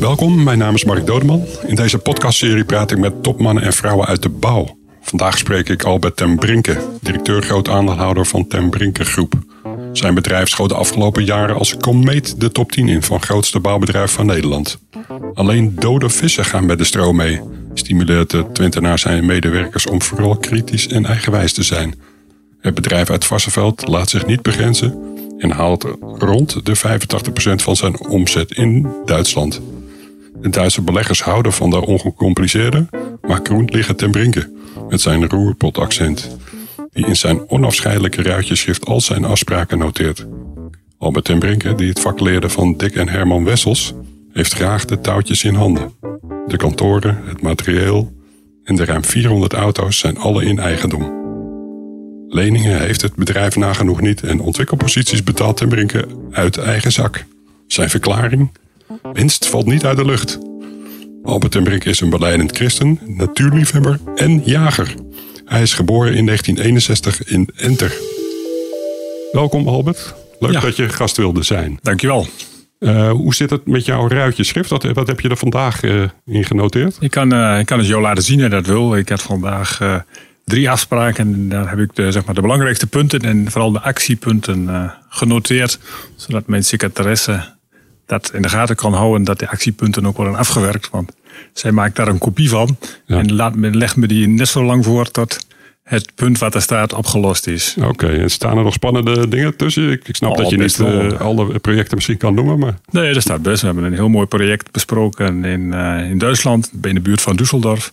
Welkom, mijn naam is Mark Dodeman. In deze podcastserie praat ik met topmannen en vrouwen uit de bouw. Vandaag spreek ik Albert ten Brinke, directeur groot aandeelhouder van ten Brinke Groep. Zijn bedrijf schoot de afgelopen jaren als komeet de top 10 in van grootste bouwbedrijf van Nederland. Alleen dode vissen gaan met de stroom mee, stimuleert de Twentenaar zijn medewerkers om vooral kritisch en eigenwijs te zijn. Het bedrijf uit Varsenveld laat zich niet begrenzen en haalt rond de 85% van zijn omzet in Duitsland. De Duitse beleggers houden van de ongecompliceerde, maar groen liggen ten brinke met zijn roerpotaccent, die in zijn onafscheidelijke ruitjeschrift al zijn afspraken noteert. Albert ten Brinke, die het vak leerde van Dick en Herman Wessels, heeft graag de touwtjes in handen. De kantoren, het materieel en de ruim 400 auto's zijn alle in eigendom. Leningen heeft het bedrijf nagenoeg niet en ontwikkelposities betaalt ten Brinke uit eigen zak. Zijn verklaring? Winst valt niet uit de lucht. Albert ten Brink is een beleidend christen, natuurliefhebber en jager. Hij is geboren in 1961 in Enter. Welkom Albert. Leuk Ja. dat je gast wilde zijn. Dankjewel. Eh, hoe zit het met jouw ruitje schrift? Wat, wat heb je er vandaag eh, in genoteerd? Ik kan, eh, ik kan het jou laten zien als dat wil. Ik had vandaag drie afspraken en daar heb ik de, zeg maar, de belangrijkste punten en vooral de actiepunten genoteerd. Zodat mijn secretaresse dat in de gaten kan houden dat de actiepunten ook worden afgewerkt. Want zij maakt daar een kopie van Ja. en laat me, legt me die net zo lang voor tot het punt wat er staat opgelost is. Oké, en staan er nog spannende dingen tussen? Ik, ik snap Oh, dat je niet eh, alle projecten misschien kan noemen, maar Nee, dat staat best. We hebben een heel mooi project besproken in, eh, in Duitsland, in de buurt van Düsseldorf,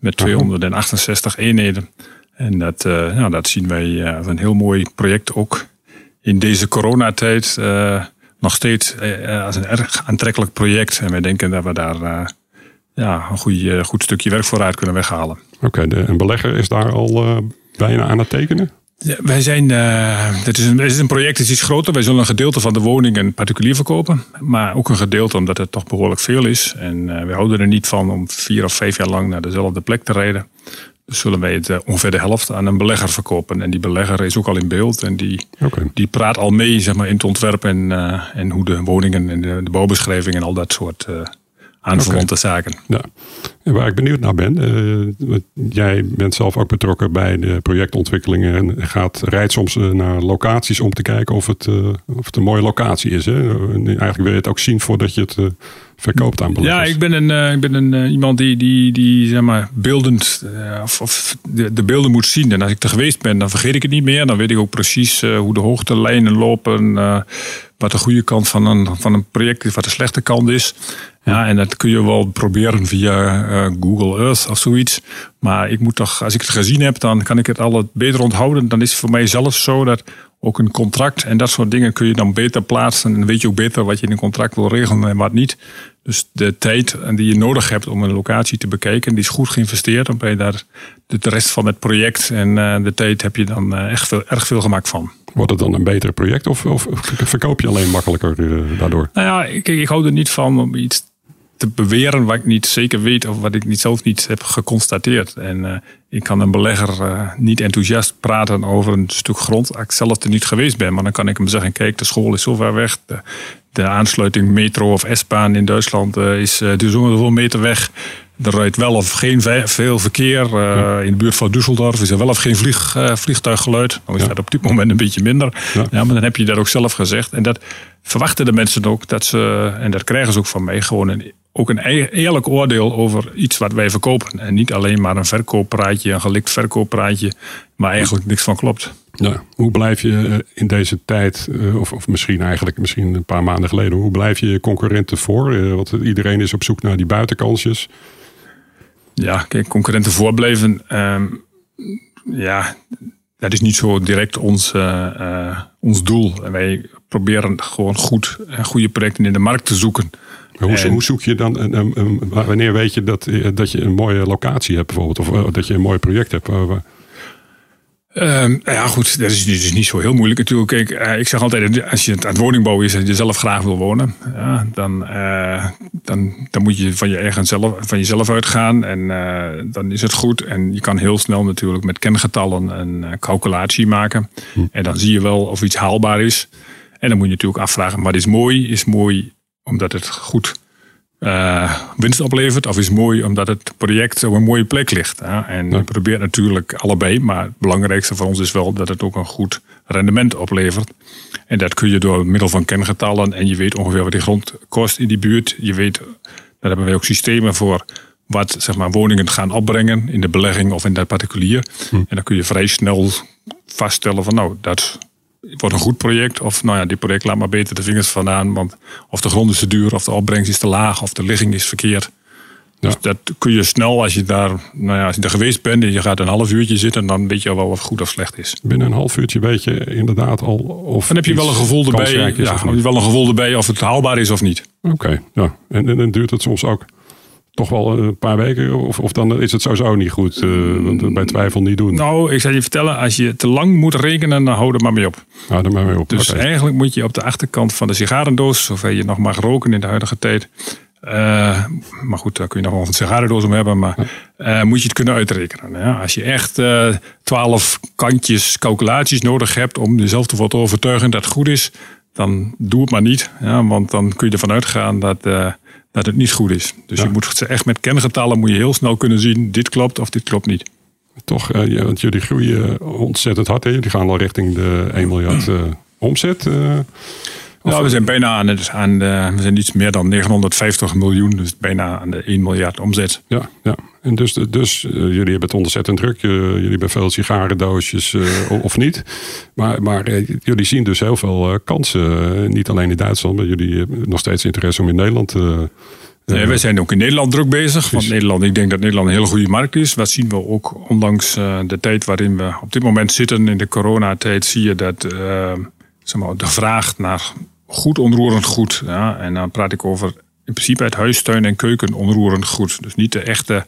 met 268 eenheden. En dat, eh, nou, dat zien wij als een heel mooi project ook in deze coronatijd. Nog steeds eh, als een erg aantrekkelijk project. En wij denken dat we daar eh, ja, een goed stukje werk vooruit kunnen weghalen. oké, de een belegger is daar al eh, bijna aan het tekenen. Ja, wij zijn, eh dit, is een, dit is een project dat is iets groter. Wij zullen een gedeelte van de woningen particulier verkopen. Maar ook een gedeelte omdat het toch behoorlijk veel is. En eh we houden er niet van om vier of vijf jaar lang naar dezelfde plek te rijden. Zullen wij het eh, ongeveer de helft aan een belegger verkopen. En die belegger is ook al in beeld. En die, die praat al mee zeg maar, in het ontwerp en, eh, en hoe de woningen en de, de bouwbeschrijving en al dat soort eh aanverwante zaken. Ja. En waar ik benieuwd naar ben, eh, want jij bent zelf ook betrokken bij de projectontwikkelingen en gaat, rijdt soms eh, naar locaties om te kijken of het, eh, of het een mooie locatie is. Hè? En Eigenlijk wil je het ook zien voordat je het verkoopt aan beleggers. Ja, ik ben een, ik ben een, iemand die, die, die zeg maar, beeldend of, of de, de beelden moet zien. En als ik er geweest ben, dan vergeet ik het niet meer. Dan weet ik ook precies hoe de hoogtelijnen lopen. Eh, wat de goede kant van een, van een project is, wat de slechte kant is. Ja, en dat kun je wel proberen via eh, Google Earth of zoiets. Maar ik moet toch, als ik het gezien heb, dan kan ik het al beter onthouden. Dan is het voor mij zelfs zo dat ook een contract en dat soort dingen kun je dan beter plaatsen. En dan weet je ook beter wat je in een contract wil regelen en wat niet. Dus de tijd die je nodig hebt om een locatie te bekijken, die is goed geïnvesteerd. Dan ben je daar de rest van het project en eh, de tijd heb je dan eh, echt veel, erg veel gemak van. Wordt het dan een beter project of, of verkoop je alleen makkelijker eh, daardoor? Nou ja, ik, ik hou er niet van om iets te beweren wat ik niet zeker weet of wat ik niet, zelf niet heb geconstateerd. En eh, ik kan een belegger eh, niet enthousiast praten over een stuk grond als ik zelf er niet geweest ben. Maar dan kan ik hem zeggen, kijk, de school is zo ver weg. De, de aansluiting metro of S-baan in Duitsland is dus zoveel meter weg. Er rijdt wel of geen ve- veel verkeer. Uh, in de buurt van Düsseldorf is er wel of geen vlieg, uh, vliegtuiggeluid. Dan is Ja. dat op dit moment een beetje minder. Ja. Ja. maar dan heb je dat ook zelf gezegd. En dat verwachten de mensen ook. Dat ze, en dat krijgen ze ook van mij. Gewoon een, ook een e- eerlijk oordeel over iets wat wij verkopen. En niet alleen maar een verkooppraatje, een gelikt verkooppraatje. Maar eigenlijk niks van klopt. Ja. Hoe blijf je eh, in deze tijd, eh, of, of misschien eigenlijk misschien een paar maanden geleden, hoe blijf je je concurrenten voor? Eh, Want iedereen is op zoek naar die buitenkansjes. Ja, kijk, concurrenten voorblijven. ehm, ja, dat is niet zo direct ons, eh, eh, ons doel. En wij proberen gewoon goed en goede projecten in de markt te zoeken. Hoe, En- hoe zoek je dan, een, wanneer weet je dat, eh, dat je een mooie locatie hebt bijvoorbeeld, of eh, dat je een mooi project hebt? Eh, waar- Ehm, nou ja, goed, dat is, is niet zo heel moeilijk natuurlijk. Kijk, eh, ik zeg altijd, als je aan het woningbouw is en je zelf graag wil wonen, ja, dan, eh, dan, dan moet je van, je eigen zelf, van jezelf uitgaan. En eh, dan is het goed. En je kan heel snel natuurlijk met kengetallen een calculatie maken. En dan zie je wel of iets haalbaar is. En dan moet je natuurlijk afvragen, wat is mooi? Is mooi omdat het goed uh, winst oplevert of is mooi omdat het project op een mooie plek ligt. En ja. je probeert natuurlijk allebei, maar het belangrijkste voor ons is wel dat het ook een goed rendement oplevert. En dat kun je door middel van kengetallen en je weet ongeveer wat die grond kost in die buurt. Je weet, daar hebben wij ook systemen voor wat zeg maar, woningen gaan opbrengen in de belegging of in de particulier. Hm. En dan kun je vrij snel vaststellen van nou, dat wordt een goed project. Of nou ja, dit project laat maar beter de vingers vandaan. Want of de grond is te duur, of de opbrengst is te laag, of de ligging is verkeerd. Dus dat kun je snel, als je daar, nou ja, als je er geweest bent en je gaat een half uurtje zitten, dan weet je al wel wat goed of slecht is. Binnen een half uurtje weet je inderdaad al of. Dan heb je wel een gevoel erbij. Ja, heb je wel een gevoel erbij of het haalbaar is of niet. Oké, ja. En, en, en duurt het soms ook toch wel een paar weken? Of, of dan is het sowieso niet goed? Uh, want bij twijfel niet doen. Nou, ik zou je vertellen, als je te lang moet rekenen, dan hou er maar mee op. Hou er maar mee op. Dus eigenlijk moet je op de achterkant van de sigarendoos, zover je nog mag roken in de huidige tijd. Uh, maar goed, daar kun je nog wel een sigarendoos om hebben. Maar uh, moet je het kunnen uitrekenen. Als je echt twaalf kantjes calculaties nodig hebt om jezelf te overtuigen dat het goed is, dan doe het maar niet. Ja? Want dan kun je ervan uitgaan dat dat het niet goed is. Dus je moet echt met kengetallen moet je heel snel kunnen zien, dit klopt of dit klopt niet. Toch, ja, want jullie groeien ontzettend hard. Hè? Jullie gaan al richting de 1 miljard uh, omzet. Nou, we zijn bijna aan, aan de, we zijn iets meer dan 950 miljoen, dus bijna aan de 1 miljard omzet. Ja, ja. En dus, dus uh, jullie hebben het ontzettend druk. Uh, jullie hebben veel sigarendoosjes uh, of niet. Maar, maar jullie zien dus heel veel kansen. niet alleen in Duitsland, maar jullie hebben nog steeds interesse om in Nederland. Nee, wij zijn ook in Nederland druk bezig. Want Nederland, ik denk dat Nederland een hele goede markt is. Wat zien we ook, ondanks de tijd waarin we op dit moment zitten, in de coronatijd, zie je dat zeg maar, de vraag naar goed onroerend goed. Ja? En dan praat ik over in principe het huistuin en keuken onroerend goed. Dus niet de echte,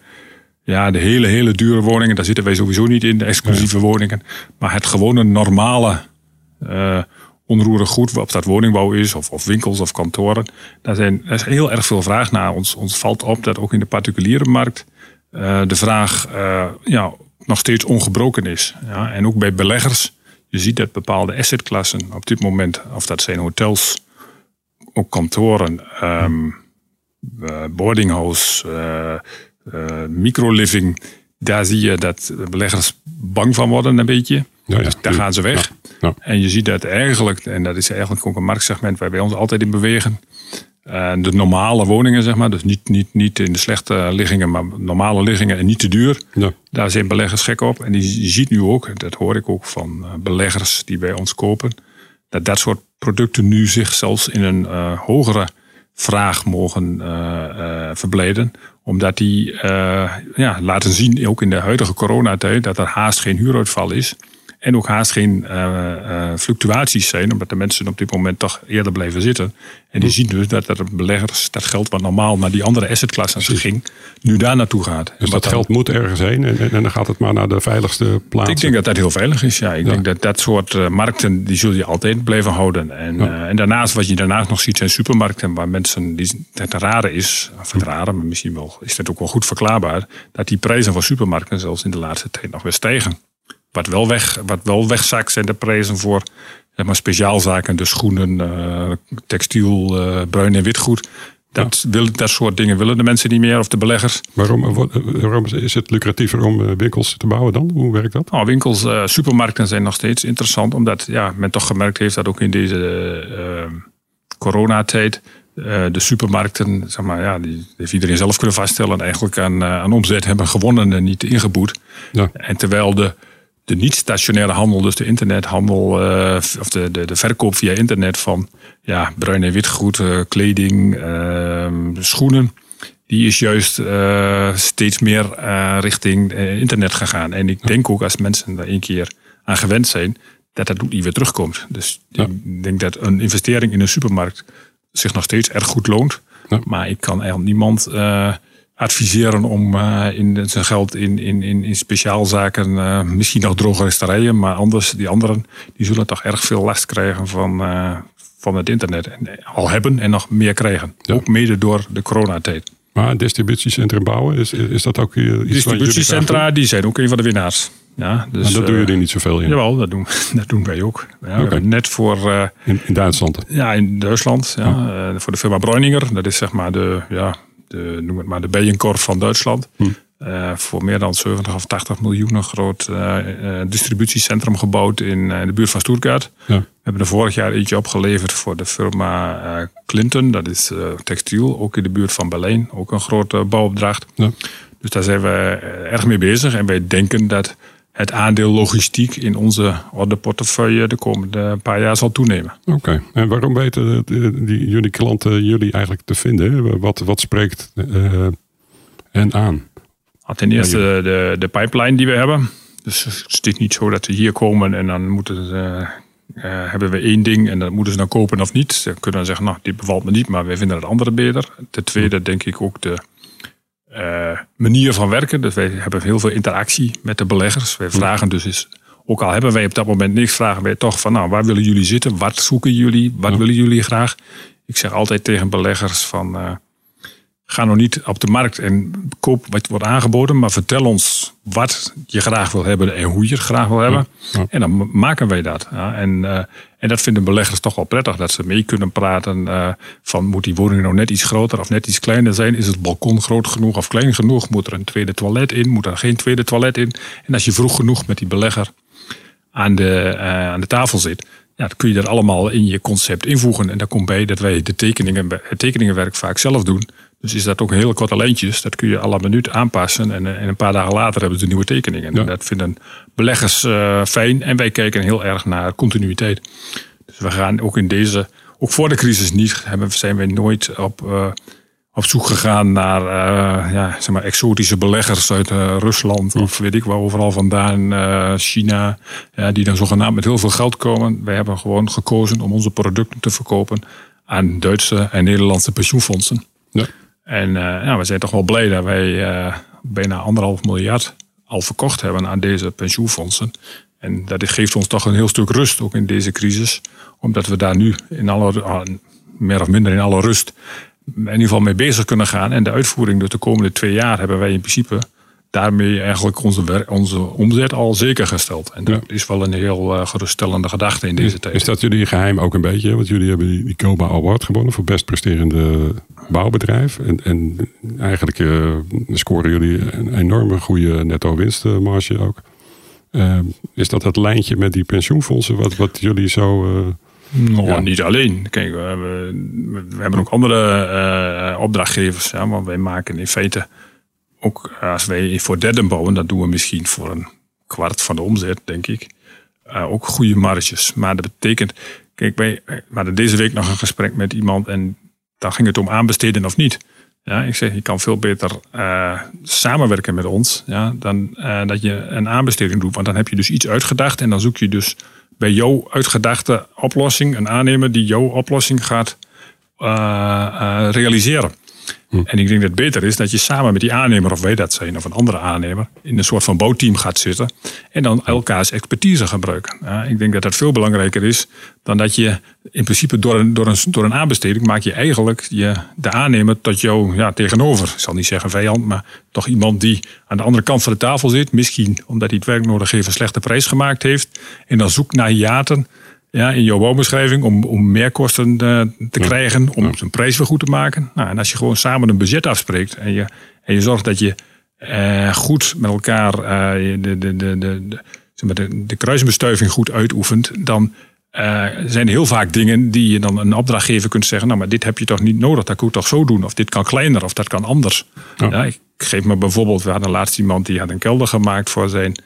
ja, de hele, hele dure woningen. Daar zitten wij sowieso niet in, de exclusieve woningen. Maar het gewone normale uh, onroerend goed, of dat woningbouw is, of, of winkels of kantoren. Daar, zijn, er is heel erg veel vraag naar. Ons, ons valt op dat ook in de particuliere markt uh, de vraag uh, ja, nog steeds ongebroken is. Ja? En ook bij beleggers je ziet dat bepaalde assetklassen op dit moment, of dat zijn hotels, ook kantoren, um, uh, boardinghouse, uh, uh, microliving, daar zie je dat beleggers bang van worden een beetje. Ja, dus daar gaan ze weg. Ja, en je ziet dat eigenlijk, en dat is eigenlijk ook een marktsegment waar wij ons altijd in bewegen, uh, de normale woningen, zeg maar, dus niet, niet, niet in de slechte liggingen, maar normale liggingen en niet te duur. Ja. Daar zijn beleggers gek op. En die, je ziet nu ook, dat hoor ik ook van uh, beleggers die bij ons kopen, dat dat soort producten nu zich zelfs in een uh, hogere vraag mogen verblijden. Omdat die ja, laten zien, ook in de huidige coronatijd, dat er haast geen huuruitval is. En ook haast geen uh, fluctuaties zijn, omdat de mensen op dit moment toch eerder blijven zitten. En die hm. zien dus dat er beleggers dat geld wat normaal naar die andere assetklassen ging, nu daar naartoe gaat. Dus dat geld moet ergens heen en, en, dan gaat het maar naar de veiligste plaats. Ik denk dat dat heel veilig is, ja. Ik denk dat dat soort uh, markten, die zul je altijd blijven houden. En, ja. en daarnaast, wat je daarnaast nog ziet, zijn supermarkten waar mensen, die, het rare is, of het rare, maar misschien wel, is dat ook wel goed verklaarbaar, dat die prijzen van supermarkten zelfs in de laatste tijd nog weer stijgen. Wat wel, weg, wat wel wegzakt zijn de prijzen voor zeg maar, speciaalzaken. Dus schoenen, uh, textiel, uh, bruin en witgoed. Dat, ja. wil, dat soort dingen willen de mensen niet meer of de beleggers. Waarom, waarom is het lucratiever om eh, winkels te bouwen dan? Hoe werkt dat? Nou, winkels, uh, supermarkten zijn nog steeds interessant. Omdat ja, men toch gemerkt heeft dat ook in deze uh, coronatijd... de supermarkten, zeg maar, ja, die heeft iedereen zelf kunnen vaststellen... eigenlijk aan, aan omzet hebben gewonnen en niet ingeboet. Ja. En terwijl de de niet-stationaire handel, dus de internethandel, uh, of de, de, de verkoop via internet van ja, bruin en witgoed, uh, kleding, uh, schoenen, die is juist steeds meer richting internet gegaan. En ik denk ook als mensen daar een keer aan gewend zijn, dat dat ook niet weer terugkomt. Dus ja. ik denk dat een investering in een supermarkt zich nog steeds erg goed loont. Ja. Maar ik kan eigenlijk niemand adviseren om uh, in zijn geld in, in, in, in speciaalzaken, uh, misschien nog drogeristerijen, maar anders, die anderen, die zullen toch erg veel last krijgen van, uh, van het internet. En al hebben en nog meer krijgen. Ja. Ook mede door de coronatijd. Maar distributiecentrum bouwen, is, is dat ook iets Distributiecentra, die zijn ook een van de winnaars. Ja, dus, maar dat doen jullie niet zoveel in? Jawel, dat doen, dat doen wij ook. Ja, okay. net voor... in, in, Duitsland? Ja, in Duitsland. Ja, oh. voor de firma Breuninger. Dat is zeg maar de, ja, de, noem het maar de Bijenkorf van Duitsland. Hm. Uh, voor meer dan 70 of 80 miljoen een groot uh, distributiecentrum gebouwd in de buurt van Stuttgart. Ja. We hebben er vorig jaar eentje opgeleverd voor de firma Clinton. Dat is textiel, ook in de buurt van Berlijn. Ook een grote bouwopdracht. Ja. Dus daar zijn we erg mee bezig. En wij denken dat het aandeel logistiek in onze orderportefeuille de komende paar jaar zal toenemen. Oké, en waarom weten die, jullie klanten jullie eigenlijk te vinden? Wat, wat spreekt hen aan? Ten eerste de, de pipeline die we hebben. Dus het is niet zo dat we hier komen en dan moeten uh, uh, hebben we één ding en dan moeten ze dan kopen of niet. Ze kunnen dan zeggen, nou, dit bevalt me niet, maar wij vinden het andere beter. Ten tweede denk ik ook de uh, manier van werken. Dus wij hebben heel veel interactie met de beleggers. Wij vragen dus eens, ook al hebben wij op dat moment niks, vragen wij toch van, nou, waar willen jullie zitten? Wat zoeken jullie? Wat willen jullie graag? Ik zeg altijd tegen beleggers van Ga nog niet op de markt en koop wat wordt aangeboden, maar vertel ons wat je graag wil hebben en hoe je het graag wil hebben. En dan maken wij dat. Ja, en, uh, en dat vinden beleggers toch wel prettig, dat ze mee kunnen praten uh, van moet die woning nou net iets groter of net iets kleiner zijn? Is het balkon groot genoeg of klein genoeg? Moet er een tweede toilet in? Moet er geen tweede toilet in? En als je vroeg genoeg met die belegger aan de, uh, aan de tafel zit, ja, dan kun je dat allemaal in je concept invoegen. En daar komt bij dat wij de tekeningen, het tekeningenwerk vaak zelf doen. Dus is dat ook hele korte lijntjes. Dat kun je alle minuut aanpassen. En, eh, en een paar dagen later hebben ze nieuwe tekeningen. En dat vinden beleggers uh, fijn. En wij kijken heel erg naar continuïteit. Dus we gaan ook in deze, ook voor de crisis niet, hebben, zijn we nooit op, uh, op zoek gegaan naar uh, ja, zeg maar exotische beleggers uit Rusland. Of weet ik waar overal vandaan. China. Ja, die dan zogenaamd met heel veel geld komen. Wij hebben gewoon gekozen om onze producten te verkopen aan Duitse en Nederlandse pensioenfondsen. Ja. En ja, we zijn toch wel blij dat wij uh, bijna anderhalf miljard al verkocht hebben aan deze pensioenfondsen. En dat geeft ons toch een heel stuk rust, ook in deze crisis. Omdat we daar nu in alle, ah, meer of minder in alle rust in ieder geval mee bezig kunnen gaan. En de uitvoering door de komende twee jaar hebben wij in principe daarmee eigenlijk onze, onze omzet al zeker gesteld. En dat is wel een heel uh, geruststellende gedachte in deze tijd. Is dat jullie geheim ook een beetje? Want jullie hebben die, die COBA Award gewonnen voor best presterende bouwbedrijf. En, en eigenlijk uh, scoren jullie een enorme goede netto winstmarge ook. Uh, is dat het lijntje met die pensioenfondsen wat, wat jullie zo... Nou, ja. niet alleen. Kijk, we hebben, we hebben ook andere opdrachtgevers. Ja, want wij maken in feite ook als wij voor derden bouwen, dat doen we misschien voor een kwart van de omzet, denk ik. Uh, ook goede marges. Maar dat betekent, kijk, wij, we hadden deze week nog een gesprek met iemand en daar ging het om aanbesteden of niet. Ja, ik zeg, je kan veel beter uh, samenwerken met ons ja, dan dat je een aanbesteding doet. Want dan heb je dus iets uitgedacht en dan zoek je dus bij jouw uitgedachte oplossing een aannemer die jouw oplossing gaat realiseren. Hm. En ik denk dat het beter is dat je samen met die aannemer, of wij dat zijn, of een andere aannemer, in een soort van bouwteam gaat zitten. En dan elkaars expertise gebruiken. Ja, ik denk dat dat veel belangrijker is dan dat je in principe door een, door een, door een aanbesteding maak je eigenlijk je, de aannemer tot jou ja, tegenover. Ik zal niet zeggen vijand, maar toch iemand die aan de andere kant van de tafel zit. Misschien omdat hij het werk nodig heeft een slechte prijs gemaakt heeft. En dan zoekt naar hiaten ja, in jouw woonbeschrijving om, om meer kosten uh, te krijgen, om zijn prijs weer goed te maken. Nou, en als je gewoon samen een budget afspreekt en je, en je zorgt dat je uh, goed met elkaar uh, de, de, de, de, de, de, de kruisbestuiving goed uitoefent, dan zijn er heel vaak dingen die je dan een opdrachtgever kunt zeggen, nou maar dit heb je toch niet nodig, dat kun je toch zo doen, of dit kan kleiner, of dat kan anders. Ja. ik geef me bijvoorbeeld, we hadden laatst iemand die had een kelder gemaakt voor zijn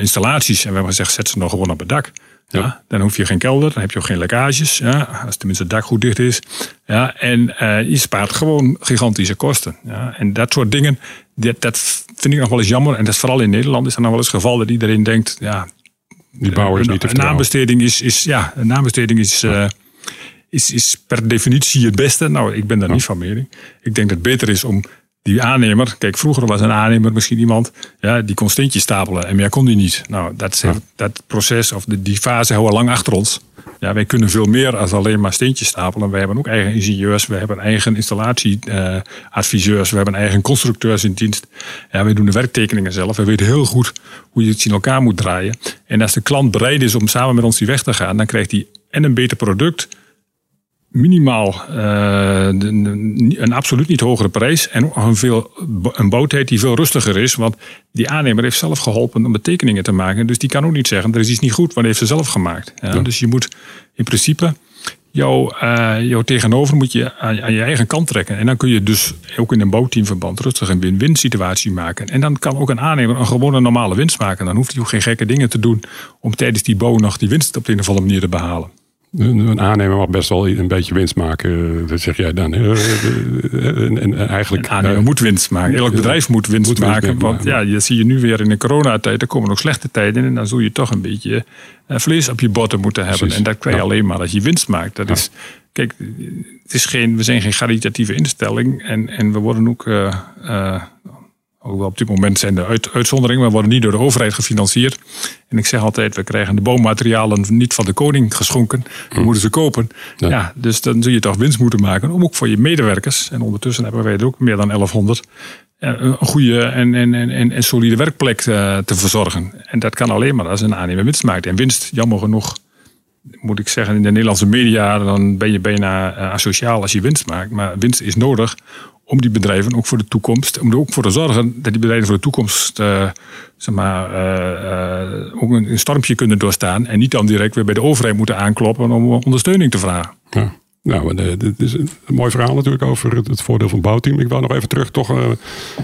installaties en we hebben gezegd, zet ze nog gewoon op het dak. Ja, dan hoef je geen kelder, dan heb je ook geen lekkages. Ja, als tenminste het dak goed dicht is. Ja, en uh, je spaart gewoon gigantische kosten. Ja, en dat soort dingen, dat, dat vind ik nog wel eens jammer. En dat is vooral in Nederland is er nog wel eens het geval dat iedereen denkt, ja, die bouwer is niet te Een naambesteding is, is, ja, een naambesteding is, uh, is, is per definitie het beste. Nou, ik ben daar niet van mening. Ik denk dat het beter is om die aannemer, kijk, vroeger was een aannemer misschien iemand, ja, die kon steentjes stapelen en meer kon die niet. Nou, dat, dat proces of die fase houden we lang achter ons. Ja, wij kunnen veel meer als alleen maar steentjes stapelen. Wij hebben ook eigen ingenieurs, we hebben eigen installatieadviseurs, we hebben eigen constructeurs in dienst. Ja, wij doen de werktekeningen zelf. We weten heel goed hoe je het in elkaar moet draaien. En als de klant bereid is om samen met ons die weg te gaan, dan krijgt hij en een beter product minimaal uh, een absoluut niet hogere prijs en een, veel, een bootheid die veel rustiger is. Want die aannemer heeft zelf geholpen om de tekeningen te maken. Dus die kan ook niet zeggen, er is iets niet goed, want heeft ze zelf gemaakt. Ja, Dus je moet in principe jouw, uh, jouw tegenover moet je aan, aan, je eigen kant trekken. En dan kun je dus ook in een bouwteamverband rustig een win-win situatie maken. En dan kan ook een aannemer een gewone normale winst maken. Dan hoeft hij ook geen gekke dingen te doen om tijdens die bouw nog die winst op de een of andere manier te behalen. Een aannemer mag best wel een beetje winst maken. Dat zeg jij dan. En, eigenlijk, een aannemer moet winst maken. Elk bedrijf moet winst maken. want ja, je zie je nu weer in de coronatijd. Er komen nog slechte tijden. En dan zul je toch een beetje eh, vlees op je botten moeten hebben. En dat krijg je alleen maar als je winst maakt. Dat is, kijk, het is geen, we zijn geen caritatieve instelling. En, en we worden ook uh, uh, Hoewel op dit moment zijn de uit, uitzonderingen, we worden niet door de overheid gefinancierd. En ik zeg altijd, we krijgen de boommaterialen niet van de koning geschonken. We hm. moeten ze kopen. Ja. dus dan zul je toch winst moeten maken. Om ook voor je medewerkers, en ondertussen hebben wij er ook meer dan 1100, eh, een goede en, en, en, en solide werkplek eh, te verzorgen. En dat kan alleen maar als een aannemer winst maakt. En winst, jammer genoeg, moet ik zeggen, in de Nederlandse media, dan ben je bijna uh, asociaal als je winst maakt. Maar winst is nodig om die bedrijven ook voor de toekomst, om er ook voor te zorgen dat die bedrijven voor de toekomst uh, zeg maar, uh, ook een, stormpje kunnen doorstaan. En niet dan direct weer bij de overheid moeten aankloppen om ondersteuning te vragen. Nou, dit is een mooi verhaal natuurlijk over het, voordeel van bouwteam. Ik wil nog even terug toch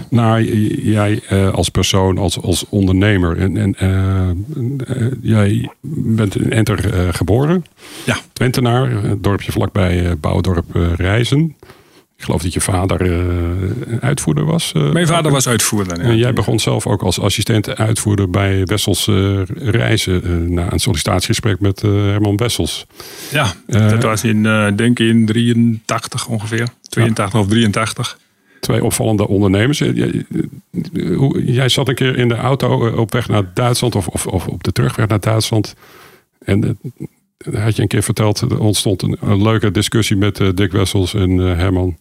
naar jij als persoon, als, als ondernemer. En, en jij bent in Enter geboren. Ja. Twentenaar, het dorpje vlakbij Bouwdorp Reizen. Ik geloof dat je vader uh, uitvoerder was. Uh, Mijn vader was uitvoerder. Ja. En jij begon zelf ook als assistent uitvoerder bij Wessels uh, Reizen. na een sollicitatiegesprek met Herman Wessels. Ja, dat was in, denk ik, in 83 ongeveer. 82 ja. of 83. Twee opvallende ondernemers. Jij, jij, zat een keer in de auto op weg naar Duitsland of, of, of op de terugweg naar Duitsland. En had je een keer verteld, er ontstond een, een leuke discussie met Dick Wessels en Herman.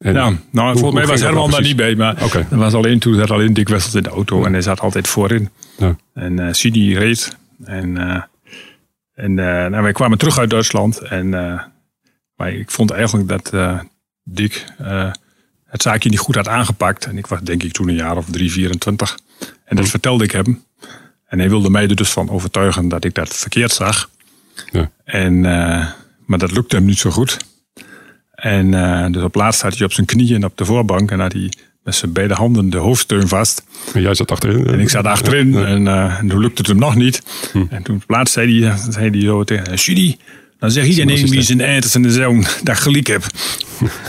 En ja, nou, volgens mij was Herman daar niet bij, maar okay. er was alleen toen zat alleen Dick Wessels in de auto en hij zat altijd voorin. Ja. En uh, Sidi reed. En, uh, en uh, nou, wij kwamen terug uit Duitsland. En, maar ik vond eigenlijk dat Dick het zaakje niet goed had aangepakt. En ik was denk ik toen een jaar of drie, 24. En dat vertelde ik hem. En hij wilde mij er dus van overtuigen dat ik dat verkeerd zag. Ja. En, maar dat lukte hem niet zo goed. En uh, dus op laatst had hij op zijn knieën op de voorbank en had hij met zijn beide handen de hoofdsteun vast. En jij zat achterin? En ik zat achterin en, uh, en toen lukte het hem nog niet. Hm. En toen op laatst zei hij, zei hij zo tegen Judy, dan zeg iedereen wie zijn eiters en de zoon dat gelijk heb.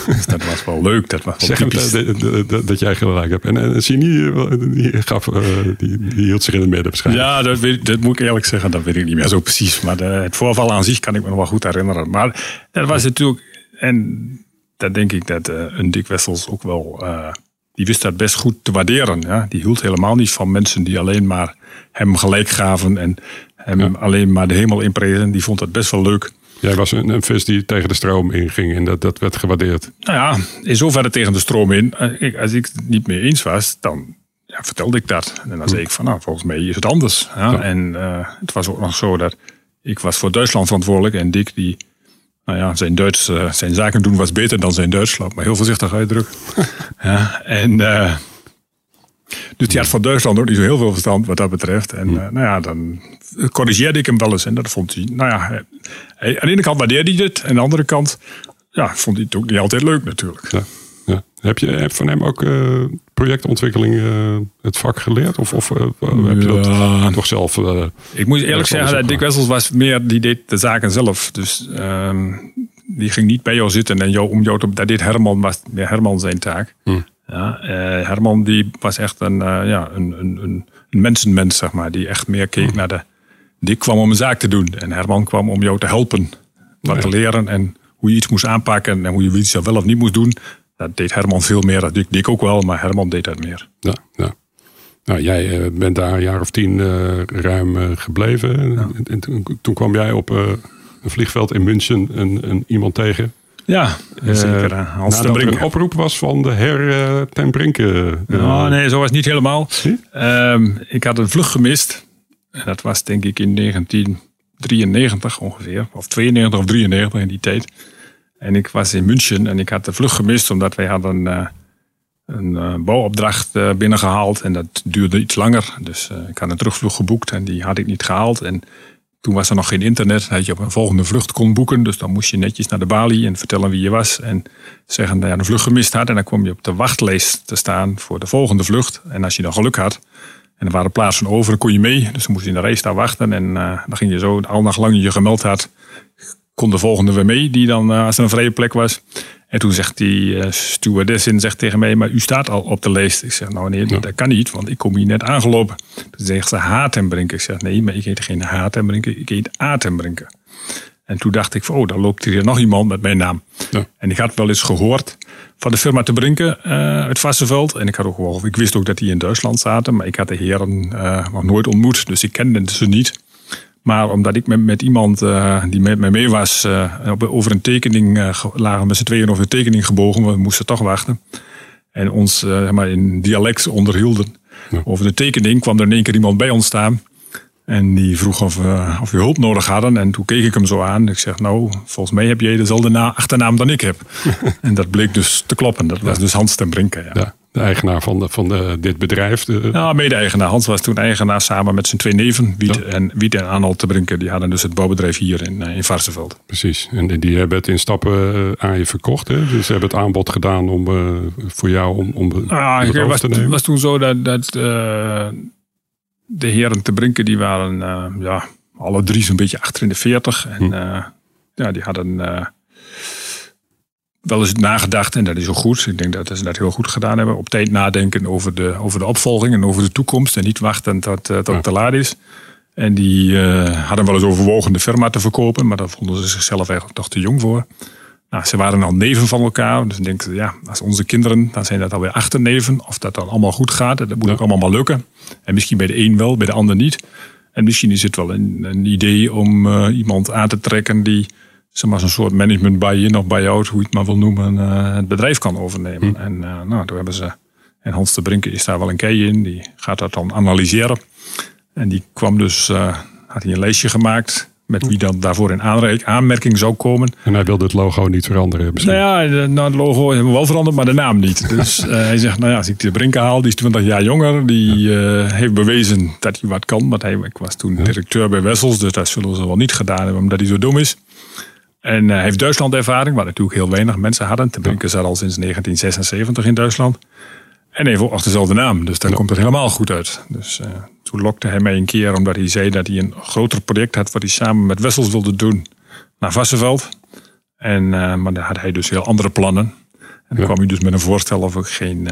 dus dat was wel leuk. Dat was wel zeg dat, dat, jij gelijk hebt. En, en Sini, die, gaf, uh, die, die, hield zich in het midden waarschijnlijk. Ja, dat, weet, dat moet ik eerlijk zeggen. Dat weet ik niet meer zo precies. Maar de, het voorval aan zich kan ik me nog wel goed herinneren. Maar dat was natuurlijk en dat denk ik dat uh, een Dick Wessels ook wel. Uh, die wist dat best goed te waarderen. Ja? Die hield helemaal niet van mensen die alleen maar hem gelijk gaven en hem alleen maar de hemel inprezen. Die vond dat best wel leuk. Jij was een, een, vis die tegen de stroom inging en dat, dat werd gewaardeerd. Nou ja, in zoverre tegen de stroom in. Eh, als ik het niet mee eens was, dan ja, vertelde ik dat. En dan zei ik van, nou, volgens mij is het anders. Ja? En uh, het was ook nog zo dat ik was voor Duitsland verantwoordelijk en Dick die nou ja, zijn, Duits, uh, zijn zaken doen was beter dan zijn Duits, laat maar heel voorzichtig uitdrukken. ja, en uh, dus die had van Duitsland ook niet zo heel veel verstand wat dat betreft. En uh, nou ja, dan corrigeerde ik hem wel eens. En dat vond hij, nou ja, hij, aan de ene kant waardeerde hij het. En aan de andere kant ja, vond hij het ook niet altijd leuk natuurlijk. Ja. Ja. Heb je heb van hem ook uh, projectontwikkeling uh, het vak geleerd? Of, of uh, heb je dat toch zelf? ik moet eerlijk zeggen, dat Dick Wessels was meer, die deed de zaken zelf. Dus ehm, die ging niet bij jou zitten en jou, om jou te... Dat deed Herman, was meer Herman zijn taak. Hm. Ja, Herman die was echt een, ja, een, een, een, mensenmens, zeg maar. Die echt meer keek hm. naar de... Dick kwam om een zaak te doen. En Herman kwam om jou te helpen. Wat te leren en hoe je iets moest aanpakken en hoe je iets wel of niet moest doen. Dat deed Herman veel meer. Dat deed ik ook wel, maar Herman deed dat meer. Ja, ja. Nou, jij eh, bent daar een jaar of tien uh, ruim uh, gebleven. Ja. En, toen, toen, kwam jij op een vliegveld in München een, een iemand tegen. Ja, zeker. Hans nadat er een oproep was van de her ten Brinke. Uh, nee, zo was het niet helemaal. Um, ik had een vlucht gemist. Dat was denk ik in 1993 ongeveer. Of 92 of 93 in die tijd. En ik was in München en ik had de vlucht gemist omdat wij hadden uh, een uh, bouwopdracht uh, binnengehaald. En dat duurde iets langer. Dus ik had een terugvlucht geboekt en die had ik niet gehaald. En toen was er nog geen internet, dat je op een volgende vlucht kon boeken. Dus dan moest je netjes naar de balie en vertellen wie je was. En zeggen dat je een vlucht gemist had. En dan kwam je op de wachtlijst te staan voor de volgende vlucht. En als je dan geluk had, en er waren plaatsen over, dan kon je mee. Dus dan moest je in de race daar wachten. En dan ging je zo, al nacht je je gemeld had, kon de volgende weer mee. Die dan, uh, als er een vrije plek was. En toen zegt die uh, stewardessin zegt tegen mij, maar u staat al op de lijst. Ik zeg, nou nee, ja. dat kan niet, want ik kom hier net aangelopen. Toen zegt ze Hatenbrinken. Ik zeg, nee, maar ik heet geen Hatenbrinken, ik heet Atenbrinken. En toen dacht ik, oh, dan loopt hier nog iemand met mijn naam. Ja. En ik had wel eens gehoord van de firma Te Brinken uh, uit Vassenveld. En ik, had ook wel, ik wist ook dat die in Duitsland zaten, maar ik had de heren uh, nog nooit ontmoet, dus ik kende ze niet. Maar omdat ik met, met iemand uh, die met mij mee was, uh, over een tekening uh, lagen met z'n tweeën over een tekening gebogen. We moesten toch wachten. En ons maar in dialect onderhielden. Ja. Over de tekening kwam er in één keer iemand bij ons staan. En die vroeg of, of we hulp nodig hadden. En toen keek ik hem zo aan. Ik zeg, nou, volgens mij heb jij dezelfde achternaam dan ik heb. en dat bleek dus te kloppen. Dat was dus Hans ten Brinken. Ja. De eigenaar van, de, van de, dit bedrijf. De... Ja, mede-eigenaar. Hans was toen eigenaar samen met zijn twee neven, Wiet, ja. en, Wiet en Arnold te Brinken. Die hadden dus het bouwbedrijf hier in, in Varsenveld. Precies. En die hebben het in stappen aan je verkocht. Hè? Dus ze hebben het aanbod gedaan om, uh, voor jou om, om, ah, het was, te nemen. Het was toen zo dat, dat uh, de heren te Brinken, die waren uh, ja, alle drie zo'n beetje achter in de veertig. En hm. ja, die hadden wel eens nagedacht en dat is ook goed. Ik denk dat ze dat heel goed gedaan hebben. Op tijd nadenken over de, over de opvolging en over de toekomst. En niet wachten tot, uh, tot ja. het te laat is. En die uh, hadden wel eens overwogen de firma te verkopen. Maar daar vonden ze zichzelf eigenlijk toch te jong voor. Nou, ze waren al neven van elkaar. Dus ik denk, ja, als onze kinderen, dan zijn dat alweer achterneven. Of dat dan allemaal goed gaat. Dat moet ook allemaal maar lukken. En misschien bij de een wel, bij de ander niet. En misschien is het wel een, een idee om uh, iemand aan te trekken die zeg maar, zo'n soort management buy-in of buy-out, hoe je het maar wil noemen, uh, het bedrijf kan overnemen. Hm. En uh, nou, toen hebben ze, en Hans de Brinken is daar wel een kei in, die gaat dat dan analyseren. En die kwam dus, uh, had hij een lijstje gemaakt met wie dan daarvoor in aanmerking zou komen. En hij wilde het logo niet veranderen misschien? Nou ja, nou, het logo hebben we wel veranderd, maar de naam niet. Dus hij zegt, nou ja, als ik de Brinken haal, die is 20 jaar jonger. Die ja. heeft bewezen dat hij wat kan. Want hij, ik was toen ja. directeur bij Wessels, dus dat zullen ze wel niet gedaan hebben omdat hij zo dom is. En hij uh, heeft Duitsland ervaring, waar natuurlijk heel weinig mensen hadden. Te Brinken zat al sinds 1976 in Duitsland. En even ook dezelfde naam, dus dan ja. komt het helemaal goed uit. Dus uh, toen lokte hij mij een keer, omdat hij zei dat hij een groter project had... wat hij samen met Wessels wilde doen, naar Vassenveld. En, uh, maar daar had hij dus heel andere plannen. En dan kwam hij dus met een voorstel of ik geen,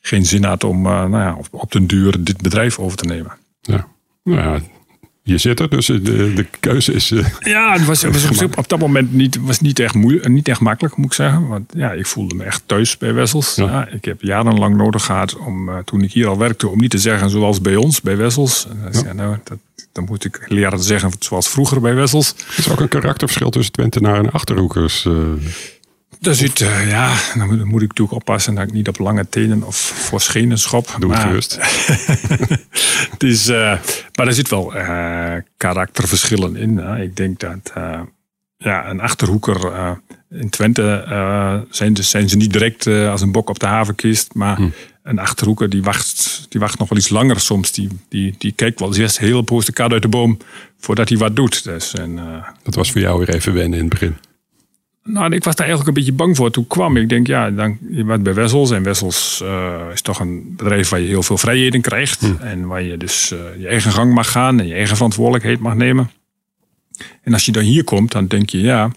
geen zin had om nou ja, op, op den duur dit bedrijf over te nemen. Ja, nou ja, je zit er, dus de, de keuze is. Uh, ja, het was, was op, op, dat moment niet, was niet, echt moeilijk, niet echt makkelijk, moet ik zeggen. Want ja, ik voelde me echt thuis bij Wessels. Ja. Ja, ik heb jarenlang nodig gehad om, uh, toen ik hier al werkte, om niet te zeggen zoals bij ons, bij Wessels. En ja. nou, dat, dan moet ik leren te zeggen zoals vroeger bij Wessels. Het is ook een karakterverschil tussen Twentenaar en Achterhoekers. Daar zit, uh, ja, dan moet, moet, ik natuurlijk oppassen dat ik niet op lange tenen of voor schenen schop. Doe het gerust. het is, uh, maar er zit wel uh, karakterverschillen in. ik denk dat ja, een achterhoeker in Twente zijn, dus, zijn ze niet direct als een bok op de havenkist. Maar hm. een achterhoeker die wacht, die wacht nog wel iets langer soms. Die, die, die kijkt wel eens heel poos de kat uit de boom voordat hij wat doet. Dus, en, dat was voor jou weer even wennen in het begin. Nou, ik was daar eigenlijk een beetje bang voor. Toen kwam ik, denk ja, dan, je bent bij Wessels. En Wessels uh, is toch een bedrijf waar je heel veel vrijheden krijgt. Hm. En waar je dus uh, je eigen gang mag gaan en je eigen verantwoordelijkheid mag nemen. En als je dan hier komt, dan denk je, ja,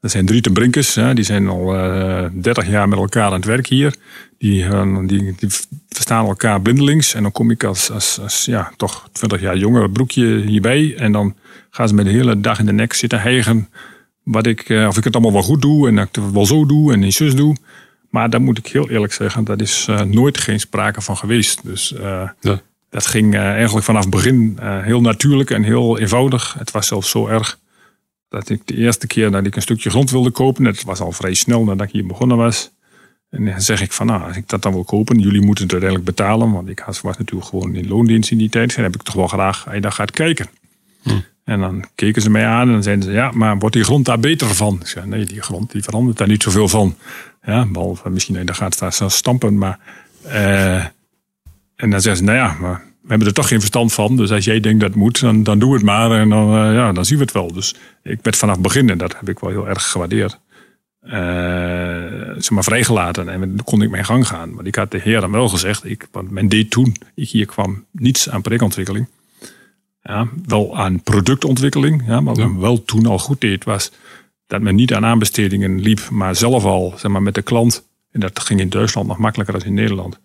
dat zijn drie ten brinkers. Hè, die zijn al uh, 30 jaar met elkaar aan het werk hier. Die, die, die verstaan elkaar blindelings. En dan kom ik als, als, als ja, toch 20 jaar jonger broekje hierbij. En dan gaan ze met de hele dag in de nek zitten hijgen wat ik, uh, of ik het allemaal wel goed doe en dat ik het wel zo doe en niet zus doe. Maar daar moet ik heel eerlijk zeggen, dat is uh, nooit geen sprake van geweest. Dus uh, ja. dat ging eigenlijk vanaf het begin heel natuurlijk en heel eenvoudig. Het was zelfs zo erg dat ik de eerste keer dat ik een stukje grond wilde kopen, dat was al vrij snel nadat ik hier begonnen was. En dan zeg ik van, nou, als ik dat dan wil kopen, jullie moeten het uiteindelijk betalen. Want ik was natuurlijk gewoon in loondienst in die tijd. Dan heb ik toch wel graag, hij daar gaat kijken. Hm. En dan keken ze mij aan en dan zeiden ze, ja, maar wordt die grond daar beter van? Ik zei, nee, die grond die verandert daar niet zoveel van. Ja, behalve misschien, daar gaat daar stampen, maar... Uh, en dan zeggen ze, nou ja, maar we hebben er toch geen verstand van. Dus als jij denkt dat moet, dan, dan doe het maar. En dan, uh, ja, dan zien we het wel. Dus ik werd vanaf het begin, en dat heb ik wel heel erg gewaardeerd. Uh, zeg maar vrijgelaten en dan kon ik mijn gang gaan. Maar ik had de heer dan wel gezegd, ik, want men deed toen, ik hier kwam, niets aan projectontwikkeling. Ja, wel aan productontwikkeling, ja, maar wat men wel toen al goed deed was dat men niet aan aanbestedingen liep, maar zelf al zeg maar, met de klant. En dat ging in Duitsland nog makkelijker dan in Nederland.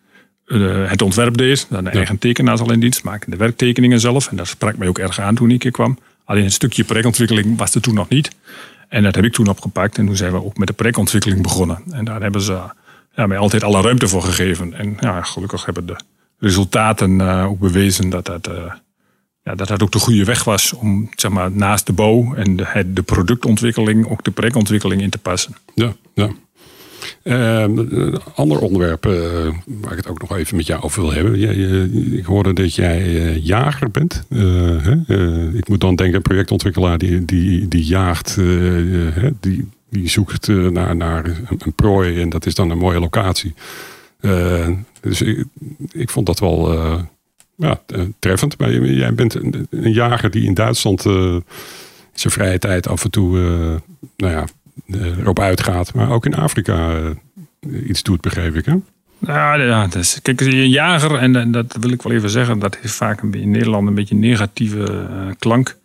Uh, het ontwerp deed, dan de eigen tekenaars al in dienst maken, de werktekeningen zelf. En dat sprak mij ook erg aan toen ik hier kwam. Alleen een stukje projectontwikkeling was er toen nog niet. En dat heb ik toen opgepakt. En toen zijn we ook met de projectontwikkeling begonnen. En daar hebben ze ja, mij altijd alle ruimte voor gegeven. En ja, gelukkig hebben de resultaten uh, ook bewezen dat dat, uh, dat dat ook de goede weg was om zeg maar, naast de bouw en de, de productontwikkeling ook de projectontwikkeling in te passen. Ja, ja. Uh, ander onderwerp uh, waar ik het ook nog even met jou over wil hebben. Jij, uh, ik hoorde dat jij eh, jager bent. ik moet dan denken, een projectontwikkelaar die, die, die jaagt, die, die zoekt naar, naar een prooi en dat is dan een mooie locatie. dus ik, ik vond dat wel ja, treffend. Maar jij bent een, een jager die in Duitsland zijn vrije tijd af en toe nou ja, erop uitgaat, maar ook in Afrika eh, iets doet, begreep ik. Hè? Ja, ja dus, kijk, een jager, en dat wil ik wel even zeggen, dat heeft vaak in Nederland een beetje een negatieve uh, klank.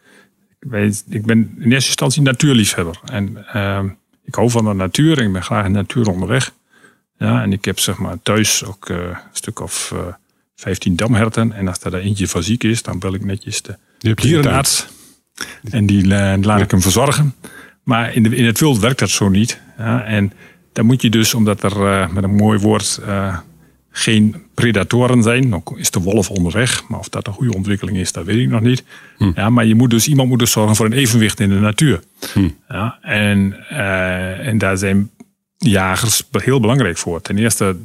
Ik ben in eerste instantie natuurliefhebber. En uh, ik hou van de natuur en ik ben graag in de natuur onderweg. Ja, en ik heb zeg maar thuis ook uh, een stuk of uh, 15 damherten. En als er eentje van ziek is, dan bel ik netjes de dierenarts. En die laat ik hem verzorgen. Maar in, de, in het wild werkt dat zo niet. Ja, en dan moet je dus, omdat er uh, met een mooi woord uh, geen predatoren zijn, dan is de wolf onderweg. Maar of dat een goede ontwikkeling is, dat weet ik nog niet. Hm. Ja, maar je moet dus, iemand moet dus zorgen voor een evenwicht in de natuur. Hm. Ja, en, en daar zijn jagers heel belangrijk voor. Ten eerste